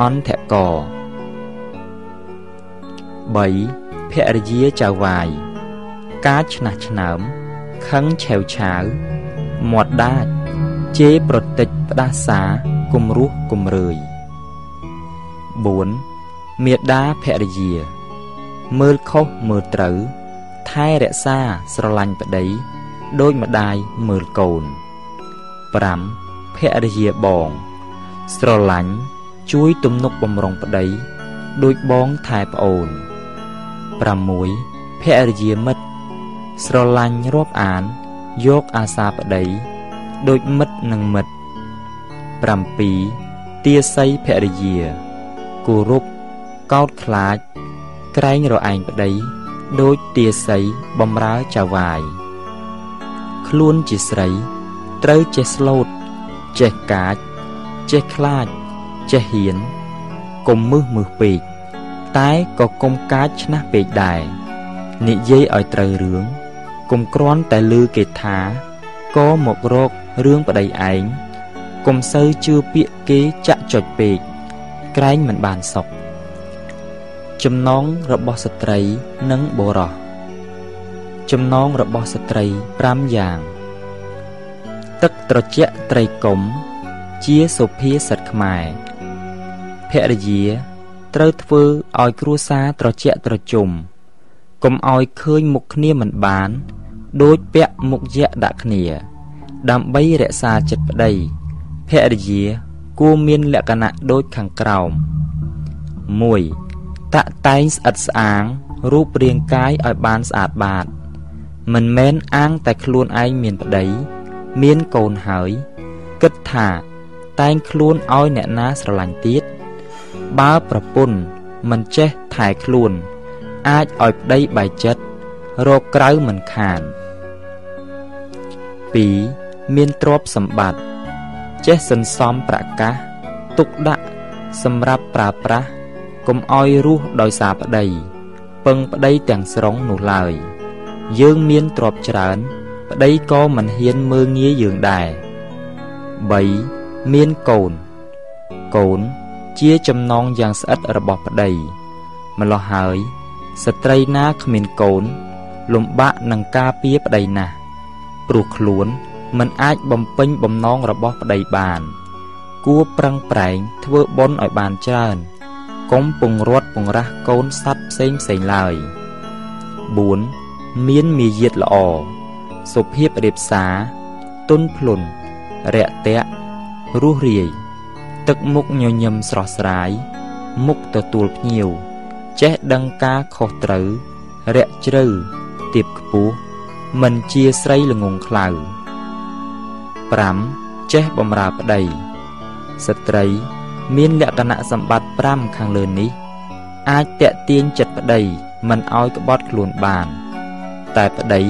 អន្តកោ3ភរិយាចៅវាយ ការឆ្នះឆ្នើមខឹងឆេវឆាវមាត់ដាច់ជេរប្រតិចផ្ដាសាគំរោះគំរើយ4មេដាភរិយា មើលខុសមើលត្រូវ ថែរក្សាស្រឡាញ់ប្តីដូចម្ដាយមើលកូន5ភរិយាបង ស្រឡាញ់ជួយទំនុកបំរុងប្តីដូចបងថែប្អូន6ភរិយាមិត្ត ស្រឡាញ់រាប់អាន យកអាសាប្តីដូចមិត្តនឹងមិត្ត7ទាស័យភរិយាគោរពកោតខ្លាច ក្រែងរឯងប្តីដូចទាស័យបំរើចៅវាយខ្លួនជាស្រី ត្រូវចេះស្លូត ចេះកាច ចេះខ្លាច ចេះហ៊ានកុំមឹសមឹសពេកតែក៏កុំកាចឆ្នះពេកដែរនិយាយឲ្យត្រូវរឿង កុំគ្រាន់តែលឺគេថាក៏មករករឿងប្តីឯងកុំសូវជឿពាក្យគេចាក់ចុចពេកក្រែងមិនបានសុខចំណងរបស់ស្ត្រីនិងបុរសចំណងរបស់ស្ត្រី5យ៉ាង ទឹកត្រជាក់ត្រីកុំ ជាសុភាសិតខ្មែរភរិយាត្រូវធ្វើឲ្យគ្រួសារត្រជាក់ត្រជុំកុំឲ្យឃើញមុខគ្នាមិនបាន ដូចពាក់មុខយៈដាក់គ្នា ដើម្បីរក្សាចិត្តប្តីភរិយាគួរមានលក្ខណៈដូចខាងក្រោម1តាក់តែងស្អិតស្អាង រូបរាងកាយឲ្យបានស្អាតបាត មិនមែនអាងតែខ្លួនឯងមានប្តី មានកូនហើយ គិតថា តែងខ្លួនឲ្យអ្នកណាស្រឡាញ់ទៀតបើប្រពន្ធមិនចេះថែខ្លួន អាចឲ្យប្តីបែកចិត្តរកក្រៅមិនខាន 2 មានទ្រព្យសម្បត្តិចេះសន្សំប្រកាស ទុកដាក់សម្រាប់ប្រើប្រាស់កុំឲ្យរស់ដោយសារប្តីពឹងប្តីទាំងស្រុងនោះឡើយ យើងមានទ្រព្យច្រើន ប្តីក៏មិនហ៊ានមើងងាយយើងដែរ 3 មានកូន កូនជាចំណងយ៉ាងស្អិតរបស់ប្តីម្លោះហើយ ស្ត្រីណាគ្មានកូន លំបាកនឹងការពារប្តីណាស់ ព្រោះខ្លួនមិនអាចបំពេញបំណងរបស់ប្តីបាន គួរប្រឹងប្រែងធ្វើបុណ្យឲ្យបានច្រើនកុំពង្រត់ពង្រាស់កូនសัตว์ផ្សេងផ្សេងឡើយ4មានមាយាទល្អសុភាពរៀបសារទុនភ្លុនរាក់ទាក់រស់រាយទឹកមុខញញឹមស្រស់ស្រាយមុខទទួលភ្ញៀវចេះដឹងការខុសត្រូវរាក់ជ្រៅទៀបខ្ពស់ មិនជាស្រីល្ងងខ្លៅ5ចេះបំរើប្តីស្ត្រីមានលក្ខណៈសម្បត្តិ5ខាងលើនេះ អាចតេទៀងចិត្តប្តីមិនឲ្យក្បត់ខ្លួនបាន តែប្តី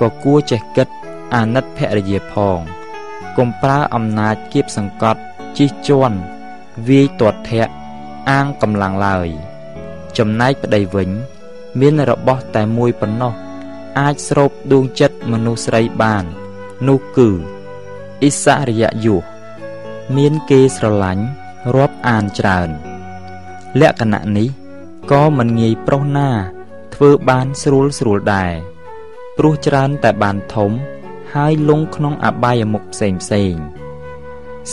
ក៏គួរចេះគិតអាណិតភរិយាផងកុំប្រើអំណាចគៀបសង្កត់ជិះជាន់វាយទាត់ធាក់អាងកម្លាំងឡើយ ចំណែកប្តីវិញ មានរបស់តែមួយប៉ុណ្ណោះ អាចស្រូបដួងចិត្តមនុស្សស្រីបាន នោះគឺអិសរិយយុះមានគេស្រឡាញ់រាប់អានច្រើន លក្ខណៈនេះក៏មិនងាយប្រុសណា ធ្វើបានស្រួលស្រួលដែរព្រោះច្រើនតែបានធំ ហើយលងក្នុងអបាយមុខផ្សេងផ្សេង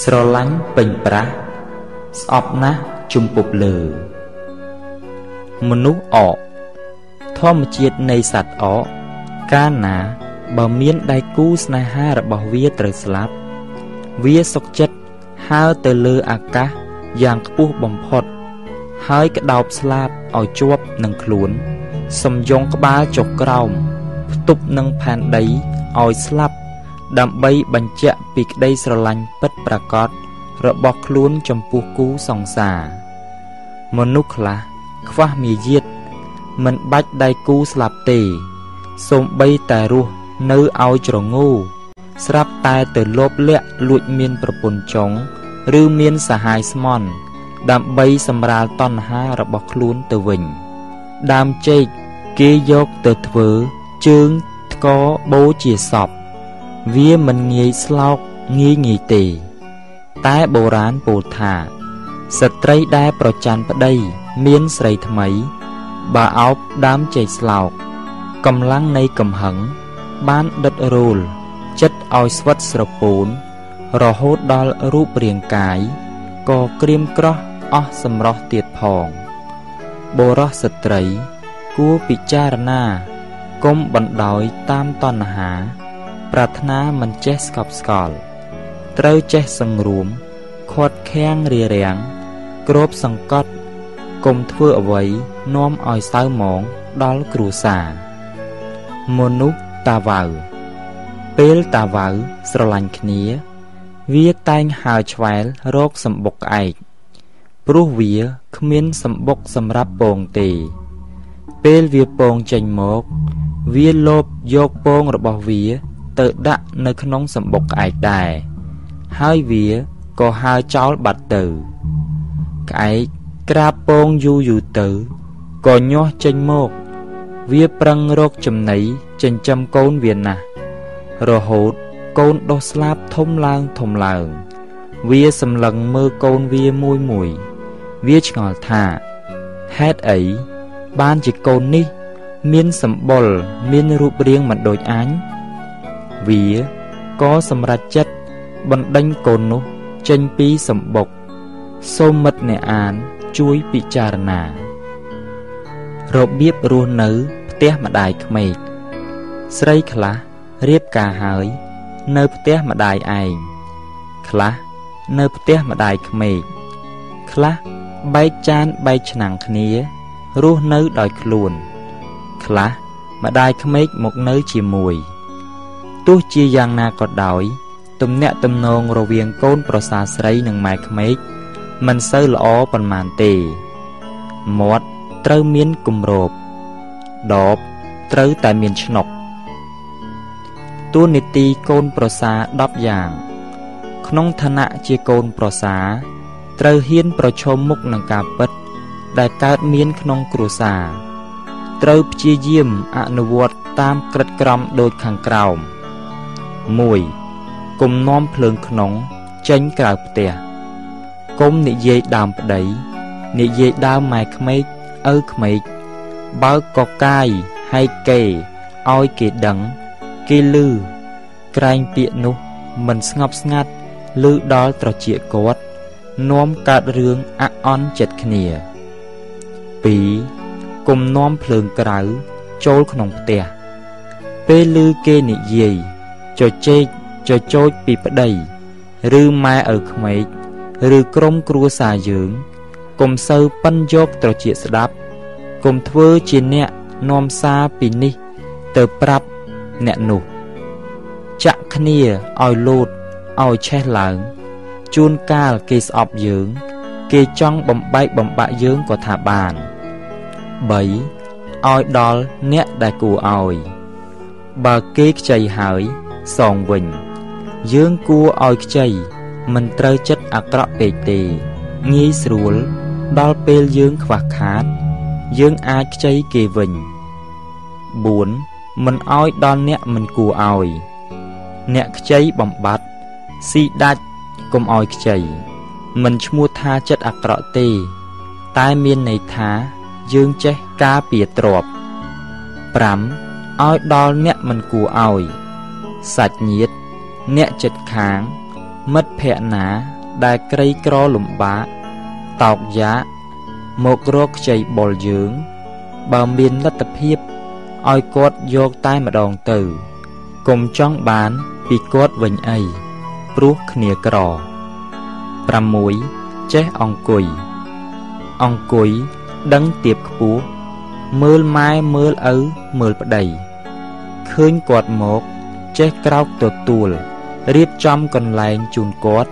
ស្រឡាញ់ពេញប្រាស់ស្អប់ណាស់ជំពប់លើមនុស្សអកធម្មជាតិនៃសត្វអក កាលណា បើមានដៃគូស្នេហារបស់វាត្រូវស្លាប់ វាសុកចិត្តហើរទៅលើអាកាសយ៉ាងខ្ពស់បំផុតហហើយក្តោបស្លាបឲ្យជាប់នឹងខ្លួន សំយងក្បាលចុះក្រោមផ្ទប់នឹងផែនដីឲ្យស្លាប់ ដើម្បីបញ្ជាក់ពីក្តីស្រឡាញ់ពិតប្រាកដរបស់ខ្លួនចំពោះគូសង្សារមនុស្សខ្លះខ្វះមាយាទមិនបាច់ដៃគូស្លាប់ទេ សូម្បីតែរស់នៅឲ្យច្រងូស្រាប់តែទៅលោបលាក់លួចមានប្រពន្ធចុង ឬមានសហាយស្មន់ដើម្បីសម្រាលតណ្ហារបស់ខ្លួនទៅវិញ ដើមចេកគេយកទៅធ្វើជើងថ្កបូជាសពវាមិនងាយស្លោកងាយងាយទេ តែបុរាណពោលថា ស្ត្រីដែលប្រច័នប្តី មានស្រីថ្មី បើអោបដើមចេកស្លោក កម្លាំងនៃកំហឹងបានដិតរោលចិត្តឲ្យស្វិតស្រពោនរហូតដល់រូបរាងកាយក៏ក្រៀមក្រោះអស់សម្រស់ទៀតផងបុរសស្ត្រីគួរពិចារណាកុំបណ្ដោយតាមតណ្ហា ប្រាថ្នាមិនចេះស្កប់ស្កល់ត្រូវចេះសង្រួមខាត់ខាំងរារាំងគ្របសង្កត់កុំធ្វើអ្វីនាំឲ្យសៅហ្មងដល់គ្រួសារ មនុស្សតាវ៉ៅពេលតាវ៉ៅស្រឡាញ់គ្នា វាតែងហើឆ្វែលរកសម្បុកក្អែកព្រោះវាគ្មានសម្បុកសម្រាប់ពងទេ ពេលវាពងចេញមក វាលោបយកពងរបស់វា ទៅដាក់នៅក្នុងសម្បុកក្អែកដែរហើយវាក៏ហើចោលបាត់ទៅក្អែកក្រាបពងយូរយូរទៅក៏ញាស់ចេញមក វាប្រឹងរកចំណីចិញ្ចឹមកូនវាណាស់រហូតកូនដុះស្លាប់ធំឡើងធំឡើង វាសម្លឹងមើលកូនវាមួយមួយ វាឆ្ងល់ថាហេតុអីបានជាកូននេះ មានសម្បុរមានរូបរាងមិនដូចអញវាក៏សម្រេចចិត្តបណ្ដេញកូននោះចេញពីសម្បុកសូមមិត្តអ្នកអានជួយពិចារណា របៀបរស់នៅ ផ្ទះម្ដាយក្មេកស្រីខ្លះរៀបការហើយ នៅផ្ទះម្ដាយឯងខ្លះនៅផ្ទះម្ដាយក្មេកខ្លះបែកចានបែកឆ្នាំងគ្នារស់នៅដោយខ្លួន ខ្លះម្ដាយក្មេកមកនៅជាមួយទោះជាយ៉ាងណាក៏ដោយទំនាក់ទំនងរវាងកូនប្រសាស្រីនិងម៉ែក្មេកមិនសូវល្អប៉ុន្មានទេមាត់ត្រូវមានគម្រប ដបត្រូវតែមានឆ្នុកតួនាទីកូនប្រសា10យ៉ាង ក្នុងឋានៈជាកូនប្រសា ត្រូវហ៊ានប្រឈមមុខនឹងការពិត ដែលកើតមានក្នុងគ្រួសារត្រូវព្យាយាមអនុវត្តតាមក្រិតក្រមដូចខាងក្រោម1គុំនាំភ្លើងក្នុងចេញក្រៅផ្ទះគុំនិយាយដើមប្តីនិយាយដើមម៉ែក្មេកឪក្មេក បើកកកាយហើយកេឲ្យគេដឹងគេលឺក្រែងពាក្យនោះមិនស្ងប់ស្ងាត់លឺដល់ត្រចៀកគាត់នាំកើតរឿងអាក់អន់ចិត្តគ្នា2គុំនាំភ្លើងក្រៅចូលក្នុងផ្ទះពេលឮគេនិយាយជជែកចចោចពីប្តីឬម៉ែឪក្មេកឬក្រុមគ្រួសារយើងកុំសូវប៉ិនយកត្រចៀកស្ដាប់ កុំធ្វើជាអ្នកនាំសារពីនេះ ទៅប្រាប់អ្នកនោះ ចាក់គ្នាឲ្យលោតឲ្យឆេះឡើង ជួនកាលគេស្អប់យើង គេចង់បំបែកបំបាក់យើងក៏ថាបាន3ឲ្យដល់អ្នកដែលគួរឲ្យបើគេខ្ចីហើយសងវិញ យើងគួរឲ្យខ្ចីមិនត្រូវចិត្តអាក្រក់ពេកទេងាយស្រួលដល់ពេលយើងខ្វះខាត យើងអាចខ្ចីគេវិញ4មិនឲ្យដល់អ្នកមិនគួរឲ្យអ្នកខ្ចីបំបត្តិស៊ីដាច់កុំឲ្យខ្ចីមិនឈ្មោះថាចិត្តអាក្រក់ទេ តែមានន័យថាយើងចេះការពារទ្រព្យ5ឲ្យដល់អ្នកមិនគួរឲ្យសាច់ញាតិអ្នកចិត្តខាង មិត្តភ័ក្តិណាដែលក្រីក្រលំបាកតោកយ៉ា មករកខ្ចីបុលយើង បើមានលទ្ធភាពឲ្យគាត់យកតែម្ដងទៅកុំចង់បានពីគាត់វិញអីព្រោះគ្នាក្រ6ចេះអង្គុយអង្គុយដឹងទៀបខ្ពស់មើលម៉ែមើលឪមើលប្តីឃើញគាត់មកចេះក្រោកទទួលរៀបចំកន្លែងជូនគាត់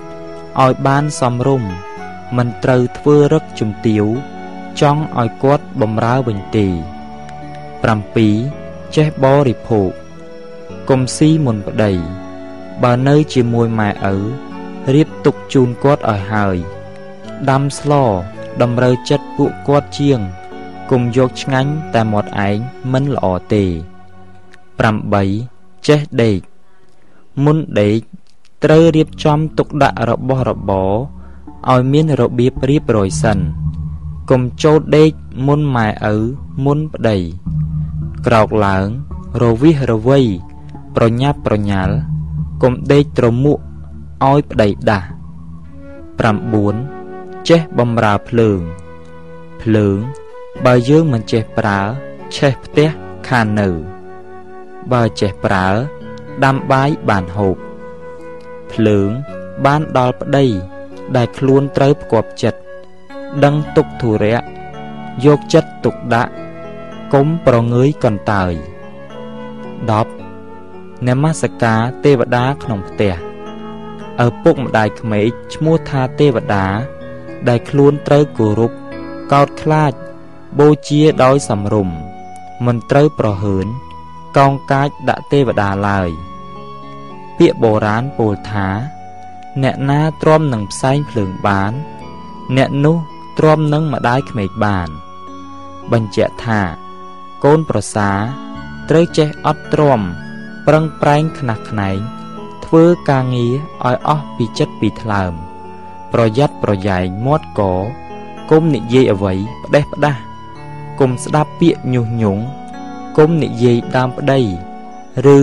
ឲ្យបានសមរម្យមិនត្រូវធ្វើរឹកជំទាវ ចង់ឲ្យគាត់បំរើវិញទេ7ចេះបរិភោគកុំស៊ីមុនប្តី បើនៅជាមួយម៉ែឪរៀបទុកជូនគាត់ឲ្យហើយដាំស្លតម្រូវចិត្តពួកគាត់ជាងគុំយកឆ្ងាញ់តែមាត់ឯងមិនល្អទេ8ចេះដេកមុនដេកត្រូវរៀបចំទុកដាក់របស់របរឲ្យមានរបៀបរៀបរយសិន កុំចូលដេកមុនម៉ែឪមុនប្តីក្រោកឡើងរវិសរវៃប្រញាប់ប្រញាល់កុំដេកត្រមួកឲ្យប្តីដាស់9ចេះបំរើភ្លើង ភ្លើង បើយើងមិនចេះប្រើឆេះផ្ទះខាននៅបើចេះប្រើដាំបាយបានហូបភ្លើងបានដល់ប្តីដែលខ្លួនត្រូវផ្គប់ចិត្ត ដឹងទុកធុរៈយកចិត្តទុកដាក់កុំប្រងើយកន្តើយ10នមស្ការទេវតាក្នុងផ្ទះឪពុកម្ដាយក្មេកឈ្មោះថាទេវតា ដែលខ្លួនត្រូវគោរពកោតខ្លាចបូជាដោយសំរុំមិនត្រូវប្រហើនកោងកាចដាក់ទេវតាឡើយ ពាក្យបុរាណពោលថា អ្នកណាទ្រាំនឹងផ្សែងភ្លើងបាន អ្នកនោះ ទ្រាំនឹងម្ដាយក្មេកបាន បញ្ជាក់ថាកូនប្រសាត្រូវចេះអត់ទ្រាំប្រឹងប្រែងខ្នះខ្នែងធ្វើការងារឲ្យអស់ពីចិត្តពីថ្លើម ប្រយ័ត្នប្រយែងមាត់កគុំនិយាយអ្វីផ្ដេសផ្ដាស់គុំស្ដាប់ពាក្យញុះញង់គុំនិយាយដើមប្តីឬ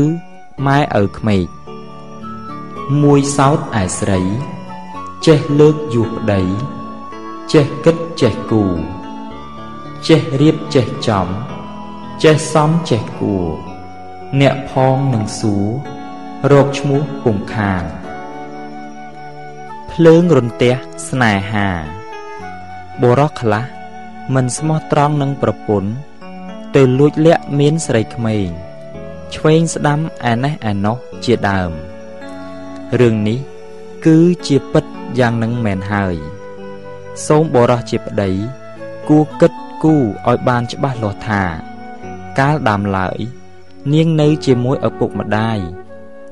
ម៉ែឪក្មេកមួយសោតឯស្រី ចេះលើកយួរប្តី ចេះគិតចេះគូចេះរៀបចេះចំចេះសំចេះគួរអ្នកផងនឹងសួររកឈ្មោះពុំខានភ្លើងរន្ទះស្នេហាបុរសខ្លះមិនស្មោះត្រង់នឹងប្រពន្ធទៅលួចលាក់មានស្រីក្មេងឆ្វេងស្ដាំឯណេះឯណោះជាដើមរឿងនេះគឺជាពិតយ៉ាងនឹងមែនហើយ សូមបរោះជាប្តី គួគិតគូឲ្យបានច្បាស់លាស់ថា កាលដើមឡើយ នាងនៅជាមួយឪពុកម្ដាយ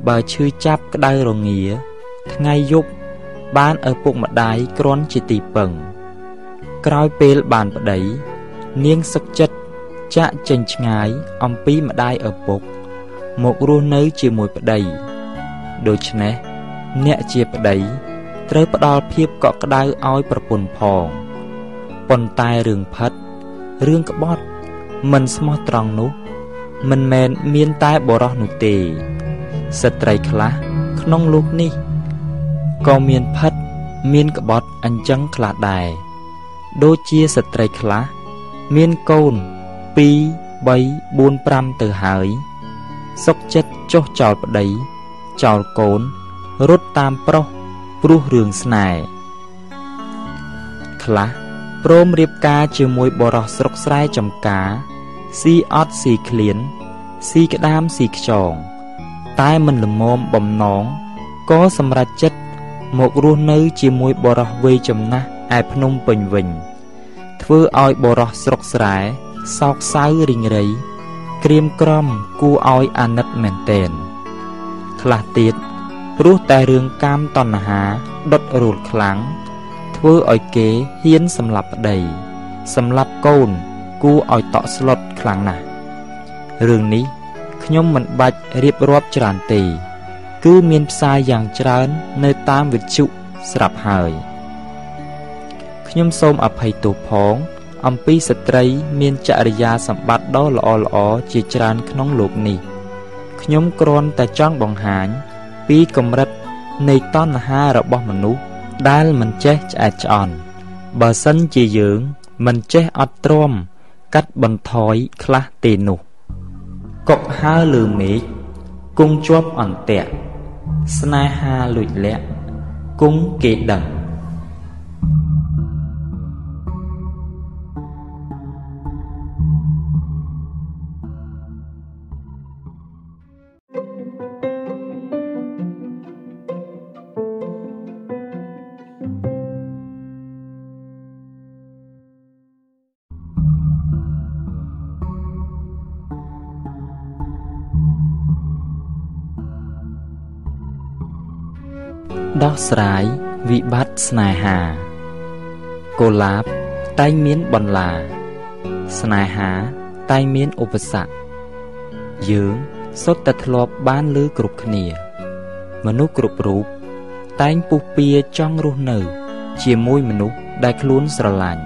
បើឈឺចាប់ក្តៅរងា ថ្ងៃយប់បានឪពុកម្ដាយគ្រាន់ជាទីពឹង ក្រោយពេលបានប្តី នាងសឹកចិត្តចាក់ចេញឆ្ងាយអំពីម្ដាយឪពុក មករស់នៅជាមួយប្តី ដូច្នេះអ្នកជាប្តី ត្រូវផ្ដល់ភាពកក់ក្ដៅឲ្យប្រពន្ធផងប៉ុន្តែរឿងផិតរឿងក្បត់មិនស្មោះត្រង់នោះមិនមែនមានតែបរោះនោះទេស្ត្រីខ្លះក្នុងលោកនេះក៏មានផិតមានក្បត់អញ្ចឹងខ្លះដែរដូចជាស្ត្រីខ្លះមានកូន2 3 4 5ទៅហើយសុកចិត្តចុះចោលប្តីចោលកូនរត់តាមប្រុស ព្រោះរឿងស្នេហ៍ខ្លះព្រមរៀបការជាមួយបរោះស្រុកស្រែចំការស៊ីអត់ស៊ីឃ្លានស៊ីក្តាមស៊ីខ្យងតែមិនល្មមបំណងក៏សម្រេចចិត្តមករស់នៅជាមួយបរោះវ័យចំណាស់ឯភ្នំពេញវិញ ធ្វើឲ្យបរោះស្រុកស្រែសោកសៅរីងរៃក្រៀមក្រំគួរឲ្យអាណិតមែនទែនខ្លះទៀត ព្រោះតែរឿងកាមតណ្ហាដុតរូលខ្លាំងធ្វើឲ្យគេហ៊ានសម្លាប់ប្តីសម្លាប់កូនគួរឲ្យតក់ស្លុតខ្លាំងណាស់រឿងនេះខ្ញុំមិនបាច់រៀបរាប់ច្រើនទេ គឺមានផ្សាយយ៉ាងច្រើននៅតាមវិទ្យុស្រាប់ហើយខ្ញុំសូមអភ័យទោសផង អំពីស្ត្រីមានចរិយាសម្បត្តិដ៏ល្អល្អជាច្រើនក្នុងលោកនេះ ខ្ញុំគ្រាន់តែចង់បង្ហាញ ពីកម្រិតនៃតណ្ហារបស់មនុស្សដែលមិនចេះឆ្អែតឆ្អន់បើសិនជាយើង មិនចេះអត់ទ្រាំកាត់បន្ថយខ្លះទេនោះកុកហើលើមេឃគង់ជាប់អន្ទាក់ស្នេហាលួចលាក់គង់គេដឹង ដោះស្រាយវិបត្តិស្នេហាកុលាបតែងមានបន្លា ស្នេហាតែងមានឧបសគ្គយើងសុទ្ធតែធ្លាប់បានលើគ្រប់គ្នា មនុស្សគ្រប់រូបតែងពុះពៀចង់រស់នៅ ជាមួយមនុស្សដែលខ្លួនស្រឡាញ់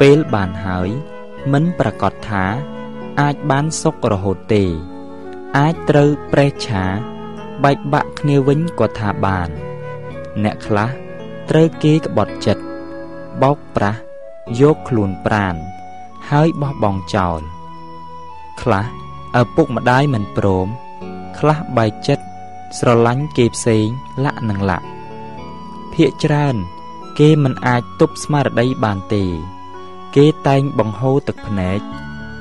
ពេលបានហើយមិនប្រកាសថា អាចបានសុខរហូតទេ អាចត្រូវប្រេះឆាបែកបាក់គ្នាវិញក៏ថាបាន អ្នកខ្លះត្រូវគេក្បត់ចិត្តបោកប្រាស់យកខ្លួនប្រាន ហើយបោះបង់ចោល ខ្លះឪពុកម្ដាយមិនព្រម ខ្លះបែកចិត្តស្រឡាញ់គេផ្សេងលាក់នឹងលាក់ភាកច្រើន គេមិនអាចទប់ស្មារតីបានទេ គេតែងបង្ហូរទឹកភ្នែក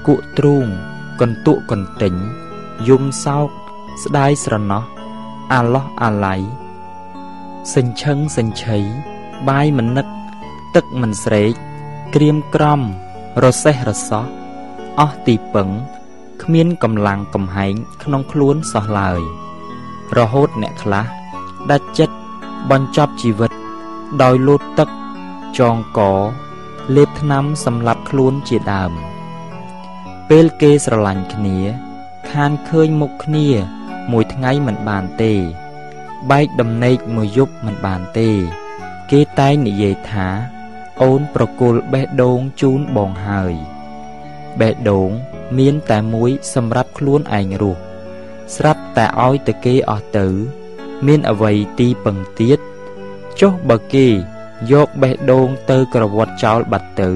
គក់ទ្រូងកន្ទក់កន្ទិញយំសោកស្ដាយស្រណោះអាឡោះអាឡៃ សិញ្ឈឹងសិញ្ឆៃបាយមិននឹកទឹកមិនស្រេកក្រៀមក្រំរសេះរសោះអស់ទីពឹងគ្មានកម្លាំងកំហែងក្នុងខ្លួនសោះឡើយ រហូតអ្នកខ្លះដាច់ចិត្តបញ្ចប់ជីវិត ដោយលូតទឹកចងកលេបថ្នាំសម្លាប់ខ្លួនជាដើម ពេលគេស្រឡាញ់គ្នា ខានឃើញមុខគ្នា មួយថ្ងៃមិនបានទេ បែកដំណេកមួយយប់មិនបានទេ គេតែងនិយាយថា អូនប្រគល់បេះដូងជូនបងហើយបេះដូងមានតែមួយសម្រាប់ខ្លួនឯងរស់ស្រាប់តែឲ្យទៅគេអស់ទៅ មានអវ័យទីពឹងទៀតចុះបើគេយកបេះដូងទៅក្រវត្តចោលបាត់ទៅ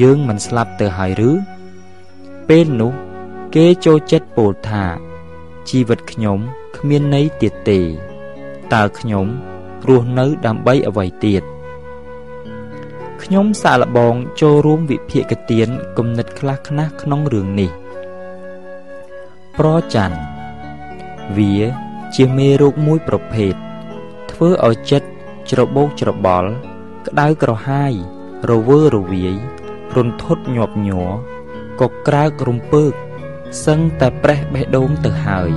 យើងមិនស្លាប់ទៅហើយឬពេលនោះគេចូលចិត្តពោលថាជីវិតខ្ញុំគ្មានន័យទៀតទេ តើខ្ញុំរស់នៅដើម្បីអ្វីទៀតខ្ញុំសាកល្បងចូលរួមវិភាគទានគំនិតខ្លះខ្លះក្នុងរឿងនេះប្រច័នវាជាមេរោគមួយប្រភេទធ្វើឲ្យចិត្តច្របូកច្របល់ ក្តៅក្រហាយ រវើរវាយរន្ធត់ញាប់ញ័រក៏ក្រើករំពើកសឹងតែប្រេះបេះដូងទៅហើយ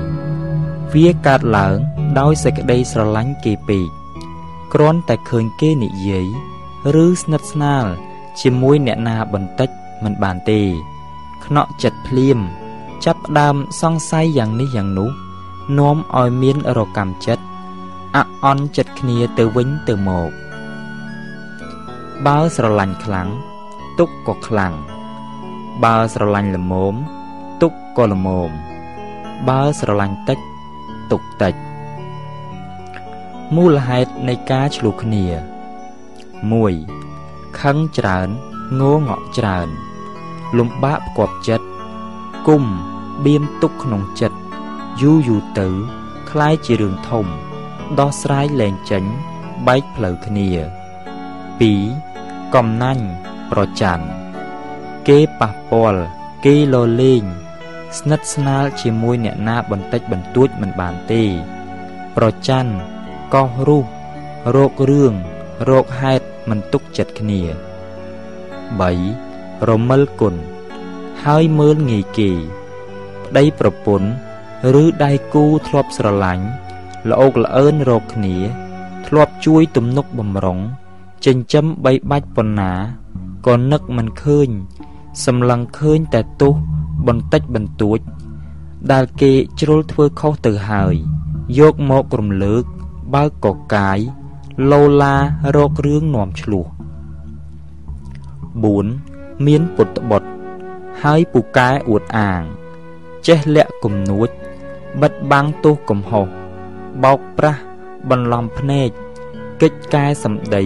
វាកើតឡើង ដោយសេចក្តីស្រឡាញ់គេពេកគ្រាន់តែឃើញគេនិយាយឬស្និទ្ធស្នាល ជាមួយអ្នកណាបន្តិចមិនបានទេ ខ្នក់ចិត្តភ្លាម ចាប់ផ្ដើមសង្ស័យយ៉ាងនេះយ៉ាងនោះនាំឲ្យមានរកម្មចិត្តអអន់ចិត្តគ្នាទៅវិញទៅមកបើស្រឡាញ់ខ្លាំងទុកក៏ខ្លាំងបើស្រឡាញ់ល្មមទុកក៏ល្មមបើស្រឡាញ់តិចទុកតិច មូលហេតុនៃការឆ្លោះគ្នា1ខឹងច្រើនងងក់ច្រើន លំបាកផ្គប់ចិត្តគុំបៀមទុកក្នុងចិត្តយូរយូរទៅคล้ายជារឿងធំ ដោះស្រាយលែងចេញបែកផ្លូវគ្នា2កំណាញ់ប្រច័នគេប៉ះពាល់គេលលេងស្និទ្ធស្នាលជាមួយអ្នកណាបន្តិចបន្តួចមិនបានទេ ប្រច័ន កោះរុះរោគរឿងរោគហេតុមិនទុកចិត្តគ្នា3រមិលគុណហើយមើលងាយគេប្តីប្រពន្ធឬដៃគូធ្លាប់ស្រឡាញ់ល្អោកល្អឿនរកគ្នា ធ្លាប់ជួយទំនុកបំរុងចិញ្ចឹមបីបាច់ប៉ុណ្ណាក៏នឹកមិនឃើញ សម្លឹងឃើញតែទោសបន្តិចបន្តួច ដែលគេជ្រុលធ្វើខុសទៅហើយ យកមករំលើក បើកកកាយឡូឡារករឿងនាំឆ្លោះ4មានពុទ្ធបុត្រហើយពូកែអួតអាង ចេះលាក់គំនួចបិទបាំងទោសកំហុសបោកប្រាស់បន្លំភ្នែកកិច្ចកែសម្ដី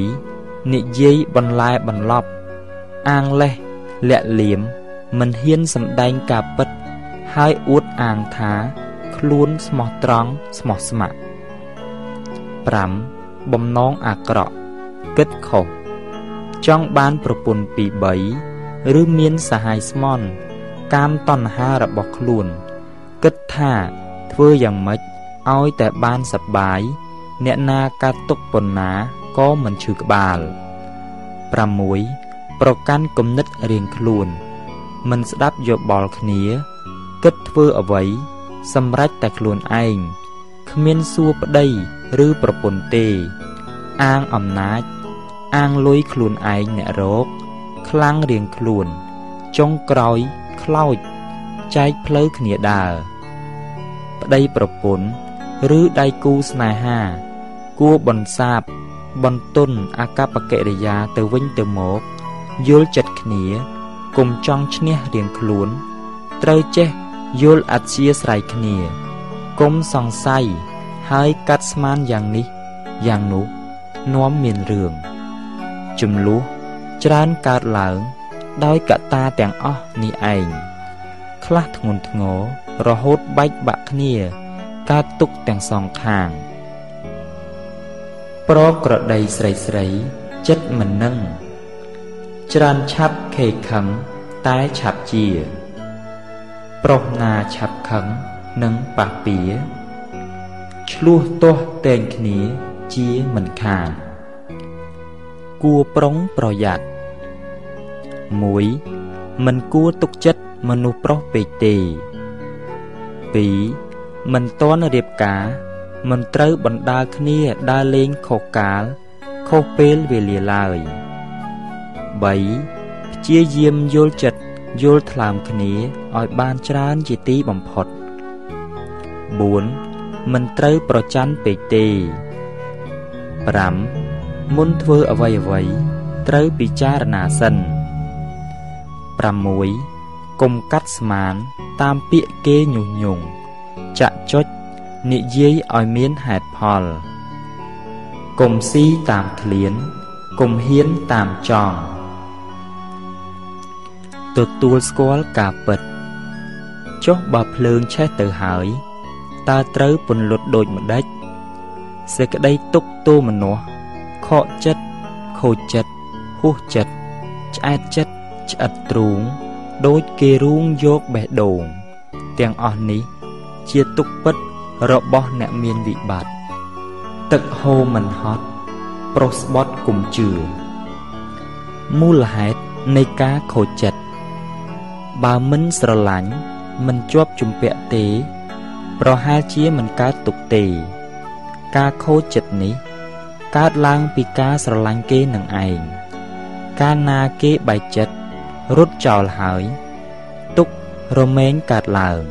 និយាយបន្លែបន្លប់ អាងលេះលាក់លៀមមិនហ៊ានសម្ដែងការពិត ហើយអួតអាងថា ខ្លួនស្មោះត្រង់ស្មោះស្ម័គ្រ 5បំណងអាក្រក់គិតខុសចង់បានប្រពន្ធពី3ឬមានសហាយស្មន់កាមតណ្ហារបស់ខ្លួន គិតថាធ្វើយ៉ាងម៉េចឲ្យតែបានសប្បាយអ្នកណាកាត់ទុកប៉ុណ្ណាក៏មិនឈឺក្បាល6ប្រកាន់គំនិតរៀងខ្លួន មិនស្ដាប់យោបល់គ្នា គិតធ្វើអ្វី សម្រេចតែខ្លួនឯងគ្មានសួរប្តី ឬប្រពន្ធទេ អាងអំណាច អាងលុយខ្លួនឯងអ្នករោគខ្លាំងរៀងខ្លួន ចុងក្រោយខ្លោចចែកផ្លូវគ្នាដើរប្តីប្រពន្ធឬដៃគូស្នេហា គួរបន្សាបបន្ទន់អាកប្បកិរិយាទៅវិញទៅមកយល់ចិត្តគ្នាគុំចង់ឈ្នះរៀងខ្លួន ត្រូវចេះយល់អធិស្ឋានគ្នាគុំសង្ស័យ ហើយកាត់ស្មានយ៉ាងនេះយ៉ាងនោះនាំមានរឿងចំនួនច្រើនកើតឡើងដោយកត្តាទាំងអស់នេះឯងខ្លះធ្ងន់ធ្ងររហូតបែកបាក់គ្នាកើតទុកទាំងសងខាង ប្រក្រដីស្រីស្រីចិត្តមិននឹងច្រើនឆាប់ខេខឹងតែឆាប់ជា ប្រុសណាឆាប់ខឹងនឹងប៉ះពៀ ឆ្លោះទាស់តែងគ្នាជាមិនខានគួរប្រុងប្រយ័ត្ន1មិនគួរទុកចិត្តមនុស្សប្រុសពេកទេ2មិនតន់រៀបការ មិនត្រូវបណ្ដាលគ្នាដើរលេងខុសកាលខុសពេលវេលាឡើយ3ព្យាយាមយល់ចិត្តយល់ថ្លើមគ្នាឲ្យបានច្រើនជាទីបំផុត4 មិនត្រូវប្រច័ណ្ឌពេកទេ5មុនធ្វើអ្វីអ្វីត្រូវពិចារណាសិន6កុំកាត់ស្មានតាមពាក្យគេញុះញង់ចាក់ចុចនិយាយឲ្យមានហេតុផលកុំស៊ីតាមឃ្លានកុំហ៊ានតាមចង់ទទួលស្គាល់ការពិតចុះបើភ្លើងឆេះទៅហើយ តើត្រូវពន្លត់ដូចម្ដេចសេចក្តីទុកទោមនោះខកចិត្តខូចចិត្តហួសចិត្តឆ្អែតចិត្តឆ្អិតទ្រូងដូចគេរូងយកបេះដូងទាំងអស់នេះជាទុកពិតរបស់អ្នកមានវិបត្តិទឹកហូរមិនហត់ប្រុសស្បត់គុំជឿមូលហេតុនៃការខូចចិត្តបើមិនស្រឡាញ់មិនជាប់ជំពាក់ទេ ប្រហែលជាមិនកើតទុកទេ ការខូចចិត្តនេះ កើតឡើងពីការស្រឡាញ់គេនឹងឯងកាលណាគេបែកចិត្តរត់ចោលហើយ ទុករមែងកើតឡើង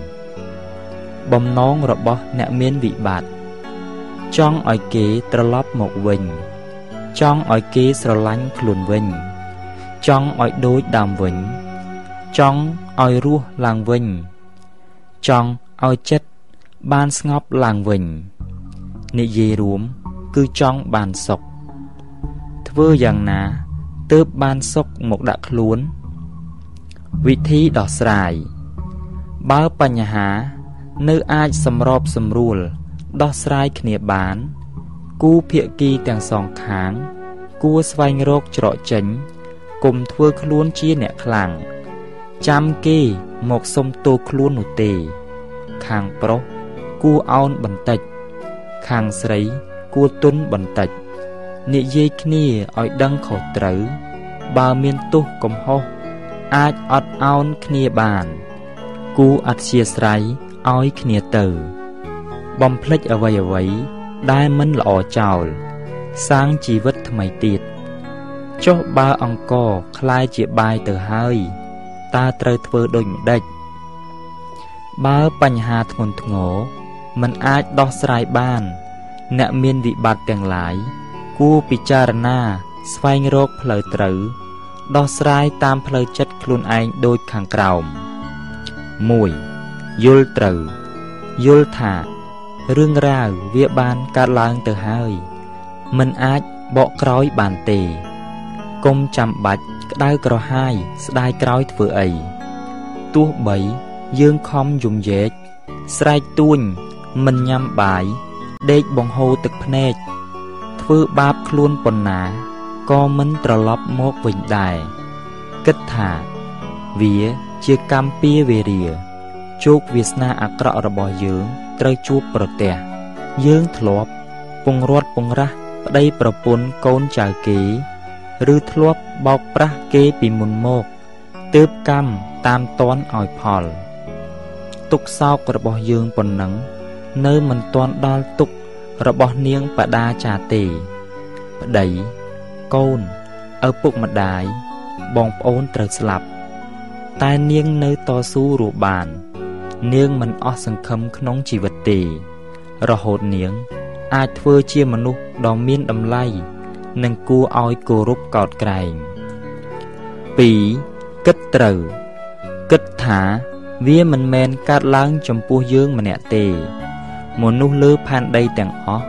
បំណងរបស់អ្នកមានវិបត្តិចង់ឲ្យគេត្រឡប់មកវិញ ចង់ឲ្យគេស្រឡាញ់ខ្លួនវិញ ចង់ឲ្យដូចដើមវិញ ចង់ឲ្យរស់ឡើងវិញ ចង់ឲ្យចិត្ត បានស្ងប់ឡើងវិញនិយាយរួមគឺចង់បានសុខធ្វើយ៉ាងណាទើបបានសុខមកដាក់ខ្លួន វិធីដោះស្រាយបើបញ្ហានៅអាចសម្របសម្រួលដោះស្រាយគ្នាបាន គូភាគីទាំងសងខាង គួរស្វែងរកច្រកចេញគុំធ្វើខ្លួនជាអ្នកខ្លាំងចាំគេមកសុំទោខ្លួននោះទេ ខាងប្រុស គួរអោនបន្តិច ខាងស្រីគួរទុនបន្តិចនិយាយគ្នាឲ្យដឹងខុសត្រូវ បើមានទោសកំហុសអាចអត់អោនគ្នាបាន គូអធិស្ស្រ័យឲ្យគ្នាទៅបំភ្លេចអ្វីអ្វីដែលមិនល្អចោល សាងជីវិតថ្មីទៀតចុះបើអង្គคล้ายជាបាយទៅហើយតើត្រូវធ្វើដូចម្ដេចបើបញ្ហាធ្ងន់ធ្ងរ มันអាចដោះស្រាយបាន អ្នកមានវិបត្តិទាំងឡាយ គួរពិចារណាស្វែងរកផ្លូវត្រូវដោះស្រាយតាមផ្លូវចិត្តខ្លួនឯងដូចខាងក្រោម1យល់ត្រូវយល់ថារឿងរ៉ាវវាបានកើតឡើងទៅហើយ មិនអាចបកក្រោយបានទេគុំចាំបាច់ក្តៅក្រហាយស្ដាយក្រោយធ្វើអីទោះបីយើងខំយំយែកស្រែកទួញ មិនញ៉ាំបាយដេកបង្ហូរទឹកភ្នែកធ្វើបាបខ្លួនប៉ុណ្ណាក៏មិនត្រឡប់មកវិញដែរគិតថា វាជាកម្មពៀវេរាជោគវាសនាអាក្រក់របស់យើងត្រូវជួបប្រទះយើងធ្លាប់ពងរត់ពងរះប្តីប្រពន្ធកូនចៅគេ ឬធ្លាប់បោកប្រាស់គេពីមុនមកទើបកម្មតាមតន់ឲ្យផលទុកសោករបស់យើងប៉ុណ្ណឹង នៅមិនទាន់ដល់ទុករបស់នាងបដាចាទេ ប្តីកូនឪពុកម្ដាយបងប្អូនត្រូវស្លាប់ តែនាងនៅតស៊ូរស់បាន នាងមិនអស់សង្ឃឹមក្នុងជីវិតទេ រហូតនាង អាចធ្វើជាមនុស្សដ៏មានតម្លៃនិងគួរឲ្យគោរពកោតក្រែង2គិតត្រូវគិតថាវាមិនមែនកើតឡើងចំពោះយើងម្នាក់ទេ មនុស្សលើផែនដីទាំងអស់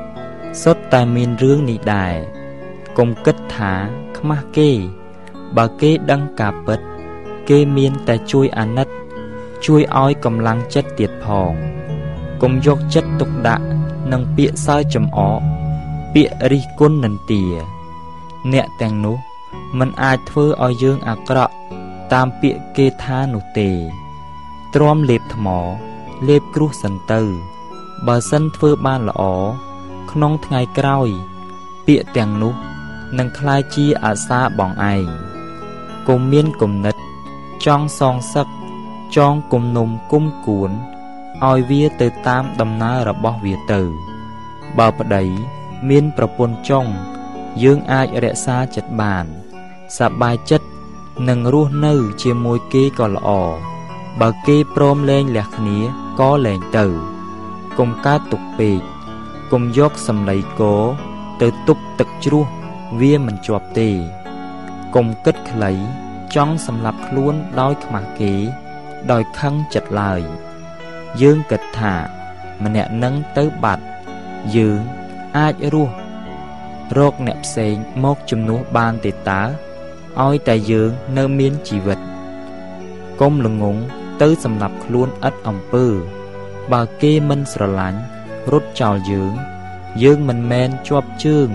សុទ្ធតែមានរឿងនេះដែរកុំគិតថាខ្មាស់គេ បើគេដឹងការពិត គេមានតែជួយអាណិត ជួយឲ្យកម្លាំងចិត្តទៀតផងកុំយកចិត្តទុកដាក់នឹងពាក្យសើចំអកពាក្យរិះគន់និន្ទា អ្នកទាំងនោះមិនអាចធ្វើឲ្យយើងអាក្រក់តាមពាក្យគេថានោះទេទ្រាំលេបថ្មលេបគ្រោះសិនទៅ បើសិនធ្វើបានល្អក្នុងថ្ងៃក្រោយ ពាក្យទាំងនោះនឹងคล้ายជាអាសាបងឯងគុំមានគំនិត ចង់សងសឹកចងគុំនុំគុំគួនឲ្យវាទៅតាមដំណើររបស់វាទៅ បើប្តីមានប្រពន្ធចុងយើងអាចរក្សាចិត្តបានសប្បាយចិត្តនឹងរស់នៅជាមួយគេក៏ល្អបើគេព្រមលែងលះគ្នាក៏លែងទៅ កុំកើតទុកពេកកុំយកសម្លៃគោទៅទប់ទឹកជ្រោះវាមិនជាប់ទេកុំគិតខ្លីចង់សម្លាប់ខ្លួនដោយខ្មាស់គេ ដោយខឹងចិត្តឡើយ យើងគិតថា ម្នាក់នឹងទៅបាត់ យើងអាចរស់រកអ្នកផ្សេងមកជំនួសបានទេតើឲ្យតែយើងនៅមានជីវិតកុំល្ងងទៅសម្លាប់ខ្លួនឥតអំពើ បើគេមិនស្រឡាញ់រត់ចោលយើង យើងមិនមែនជាប់ជើង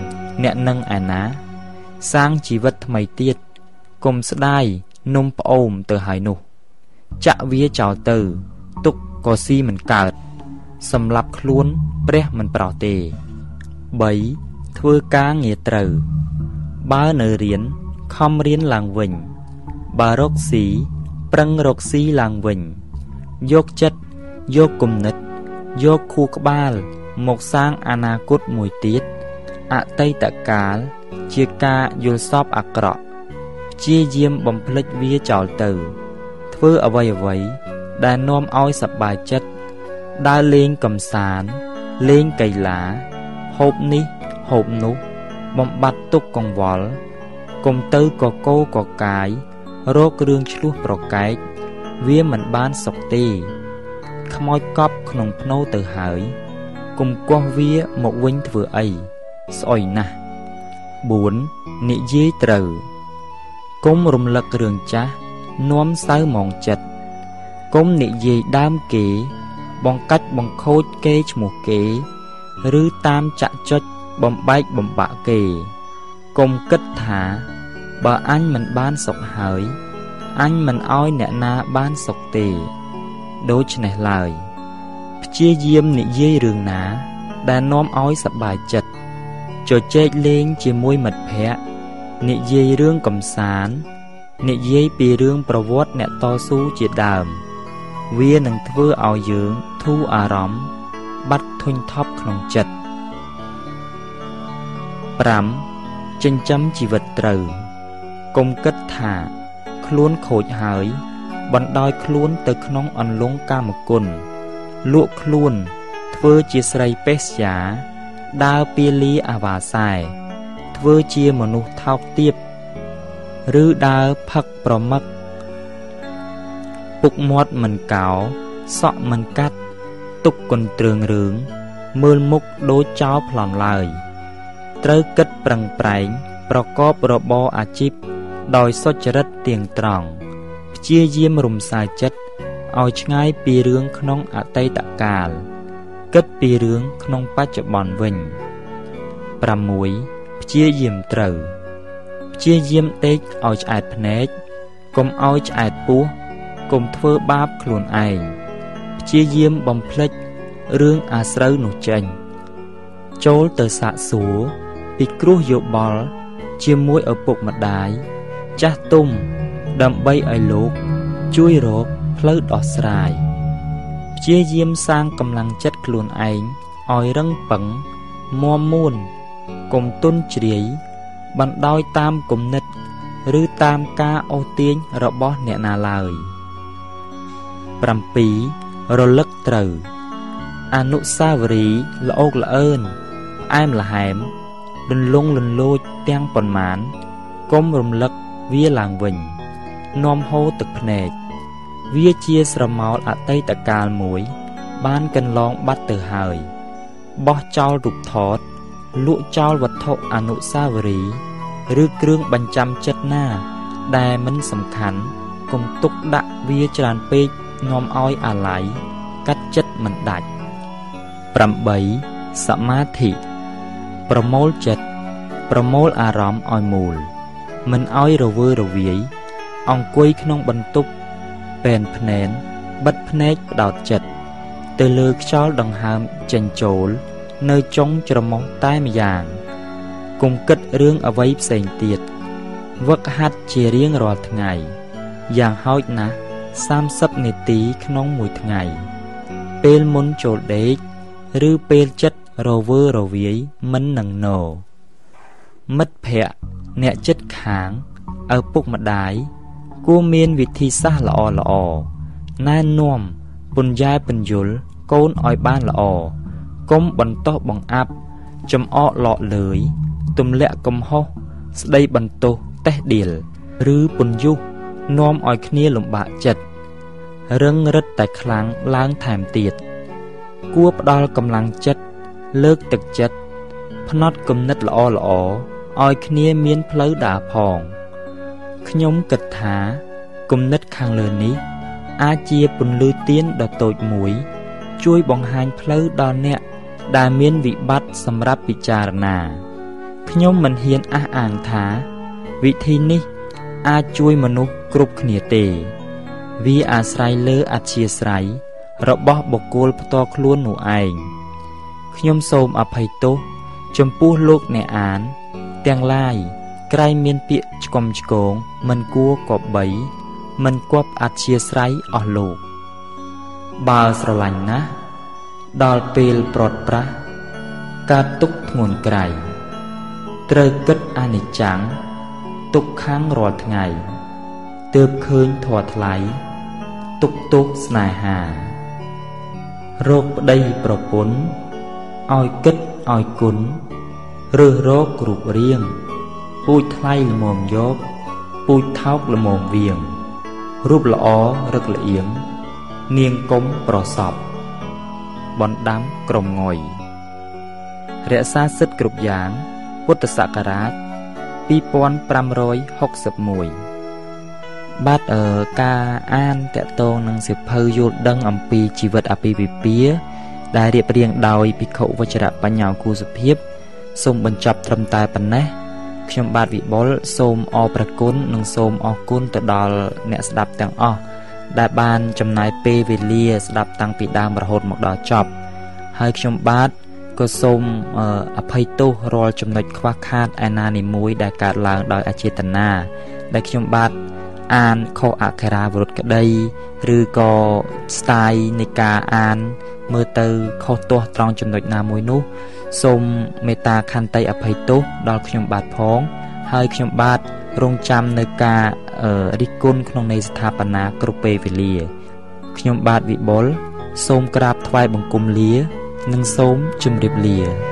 អ្នកនឹងឯណា សាងជីវិតថ្មីទៀតកុំស្ដាយនំប្អូមទៅហើយនោះ ចាក់វាចោលទៅ ទុកក៏ស៊ីមិនកើតសម្រាប់ខ្លួនព្រះមិនប្រោសទេ3ធ្វើការងារត្រូវ បើនៅរៀនខំរៀនឡើងវិញបើរកស៊ីប្រឹងរកស៊ីឡើងវិញ យកចិត្ត យកគំនិត យកខួរក្បាល មកសាងអនាគតមួយទៀតអតីតកាល ជាការយល់សពអាក្រក់ព្យាយាមបំភ្លេចវាចោលទៅ ធ្វើអ្វីអ្វីដែលនាំឲ្យសប្បាយចិត្តដើរលេងកំសាន្តលេងកីឡាហូបនេះហូបនោះ បំបត្តិទុកកង្វល់កុំទៅកកោកកាយរោគរឿងឆ្លោះប្រកែកវាមិនបានសុខទេ ខ្មោចកប់ក្នុងភ្នោទៅហើយកុំគាស់វាមកវិញធ្វើអីស្អុយណាស់4និយាយត្រូវកុំរំលឹករឿងចាស់នាំសៅមងចិត្តកុំនិយាយដើមគេ បង្កាច់បង្ខូចគេឈ្មោះគេ ឬតាមចាក់ចុចបំបែកបំបាក់គេកុំគិតថា បើអញមិនបានសុខហើយអញមិនអោយអ្នកណាបានសុខទេ ដូច្នេះឡើយព្យាយាមនិយាយរឿងណា ដែលនាំឲ្យសប្បាយចិត្តជជែកលេងជាមួយមិត្តភ័ក្តិនិយាយរឿងកំសាន្តនិយាយពីរឿងប្រវត្តិអ្នកតស៊ូជាដើម វានឹងធ្វើឲ្យយើងធូរអារម្មណ៍បាត់ធុញថប់ក្នុងចិត្ត5ចិញ្ចឹមជីវិតត្រូវកុំគិតថាខ្លួនខូចហើយ បណ្ដោយខ្លួនទៅក្នុងអន្លង់កាមគុណលក់ខ្លួនធ្វើជាស្រីបេសយាដើរពាលីអាវាសែធ្វើជាមនុស្សថោកទាបឬដើរផឹកប្រមឹកពុកមាត់មិនកោសក់មិនកាត់ទុកកន្ទ្រើងរឿងមើលមុខដូចចោលប្លន់ឡើយ ត្រូវគិតប្រឹងប្រែង ប្រកបរបរអាជីពដោយសុចរិតទៀងត្រង់ ព្យាយាមរំសាយចិត្តឲ្យឆ្ងាយពីរឿងក្នុងអតីតកាល គិតពីរឿងក្នុងបច្ចុប្បន្នវិញ6ព្យាយាមត្រូវព្យាយាមដេកឲ្យឆ្អែតភ្នែកកុំឲ្យឆ្អែតពោះកុំធ្វើបាបខ្លួនឯងព្យាយាមបំភ្លេចរឿងអាស្រូវនោះចេញចូលទៅសាកសួរពីគ្រោះយោបល់ជាមួយឪពុកម្ដាយចាស់ទុំ ដើម្បីឲ្យលោកជួយរកផ្លូវដោះស្រាយព្យាយាមសាងកម្លាំងចិត្តខ្លួនឯងឲ្យរឹងប៉ឹងមមមួនគុំទុនជ្រាយបណ្ដោយតាមគំនិត ឬតាមការអូសទាញរបស់អ្នកណាឡើយ7រលឹកត្រូវ អនុស្សាវរីយ៍ល្អោកល្អឿនផ្អែមល្ហែមលន្លង់លន្លោចទាំងប៉ុន្មានគុំរំលឹកវាឡើងវិញ នាំហូរទឹកភ្នែកវាជាស្រមោលអតីតកាលមួយ បានកន្លងបាត់ទៅហើយបោះចោលរូបថតលក់ចោលវត្ថុអនុស្សាវរីយ៍ឬគ្រឿងបញ្ចាំចិត្តណា ដែលមិនសំខាន់កុំទុកដាក់វាច្រើនពេកនាំឲ្យអាល័យកាត់ចិត្តមិនដាច់8សមាធិប្រមូលចិត្តប្រមូលអារម្មណ៍ឲ្យមូល មិនឲ្យរវើរវាយ អង្គុយក្នុងបន្ទប់ពេនភ្នែនបិទភ្នែកផ្ដោតចិត្តទៅលើខ្យល់ដង្ហើមចេញចូល នៅចុងច្រមុះតែម្យ៉ាងគុំគិតរឿងអ្វីផ្សេងទៀតវឹកហាត់ជារៀងរាល់ថ្ងៃយ៉ាងហោចណាស់30នាទីក្នុងមួយថ្ងៃ ពេលមុនចូលដេកឬពេលចិត្តរវើរវាយមិននឹងណោមិត្តភ័ក្តិអ្នកចិត្តខាងឪពុកម្ដាយ គួរមានវិធីសាស្ត្រល្អល្អណែនាំពន្យាពន្យល់កូនឲ្យបានល្អកុំបន្តោះបង្អាប់ចំអកលក់លើយទម្លាក់កំហុសស្ដីបន្ទោសតេះដៀលឬពន្យុះនាំឲ្យគ្នាលំបាកចិត្តរឹងរិតតែខ្លាំងឡើងថែមទៀតគួរផ្ដល់កម្លាំងចិត្តលើកទឹកចិត្តផ្នត់គំនិតល្អល្អឲ្យគ្នាមានផ្លូវដើរផង ខ្ញុំគិតថាគំនិតខាងលើនេះ អាចជាពន្លឺទៀនដ៏តូចមួយ ជួយបង្ហាញផ្លូវដល់អ្នកដែលមានវិបត្តិសម្រាប់ពិចារណាខ្ញុំមិនហ៊ានអះអាងថា វិធីនេះអាចជួយមនុស្សគ្រប់គ្នាទេ វាអាស្រ័យលើអធិស្ស្រ័យរបស់បុគ្គលផ្ទាល់ខ្លួននោះឯងខ្ញុំសូមអភ័យទោសចំពោះលោកអ្នកអាន ទាំងឡាយ ក្រែងមានពាក្យឆ្កំឆ្គងមិនគួរគប្បីមិនគប់អធិស្ស្រ័យអស់លោក បើស្រឡាញ់ណាស់ដល់ពេលប្រត់ប្រាស់កើតទុកធ្ងន់ក្រៃត្រូវគិតអនិច្ចំទុកខាងរាល់ថ្ងៃទើបឃើញធម៌ថ្លៃទុកទុកស្នេហារោគប្តីប្រពន្ធឲ្យគិតឲ្យគុណរើសរករូបរាង ពូជថ្លៃល្មមយកពូជថោកល្មមវៀងរូបល្អរឹកល្អៀងនាងកុំប្រសពបណ្ដាំក្រុមងុយរក្សាសិទ្ធិគ្រប់យ៉ាង ពុទ្ធសករាជ2561បាទអឺការអានតកតងនឹងសិភៅយល់ដឹងអំពីជីវិតអភិវិពាដែលរៀបរៀងដោយភិក្ខុវជ្រៈបញ្ញោគូសុភាពសូមបញ្ចប់ត្រឹមតែប៉ុណ្ណេះ ខ្ញុំបាទវិបុលសូមអរព្រគុណនិងសូមអរគុណទៅដល់អ្នកស្ដាប់ទាំងអស់ដែលបានចំណាយពេលវេលាស្ដាប់តាំងពីដើមរហូតមកដល់ចប់ហើយខ្ញុំបាទក៏សូមអភ័យទោសរាល់ចំណុចខ្វះខាតឯណានីមួយដែលកើតឡើងដោយអចេតនាដែលខ្ញុំបាទអានខុសអក្ខរាវិរុទ្ធក្តី ឬក៏ស្ទាយនៃការអាន មើលទៅខុសទាស់ត្រង់ចំណុចណាមួយនោះសូមមេត្តាខន្តីអភ័យទោសដល់ខ្ញុំបាទផង ហើយខ្ញុំបាទរងចាំនៅការរិះគន់ក្នុងនៃស្ថាបនាគ្រប់ពេលវេលាខ្ញុំបាទវិបុលសូមក្រាបថ្វាយបង្គំលា និងសូមជម្រាបលា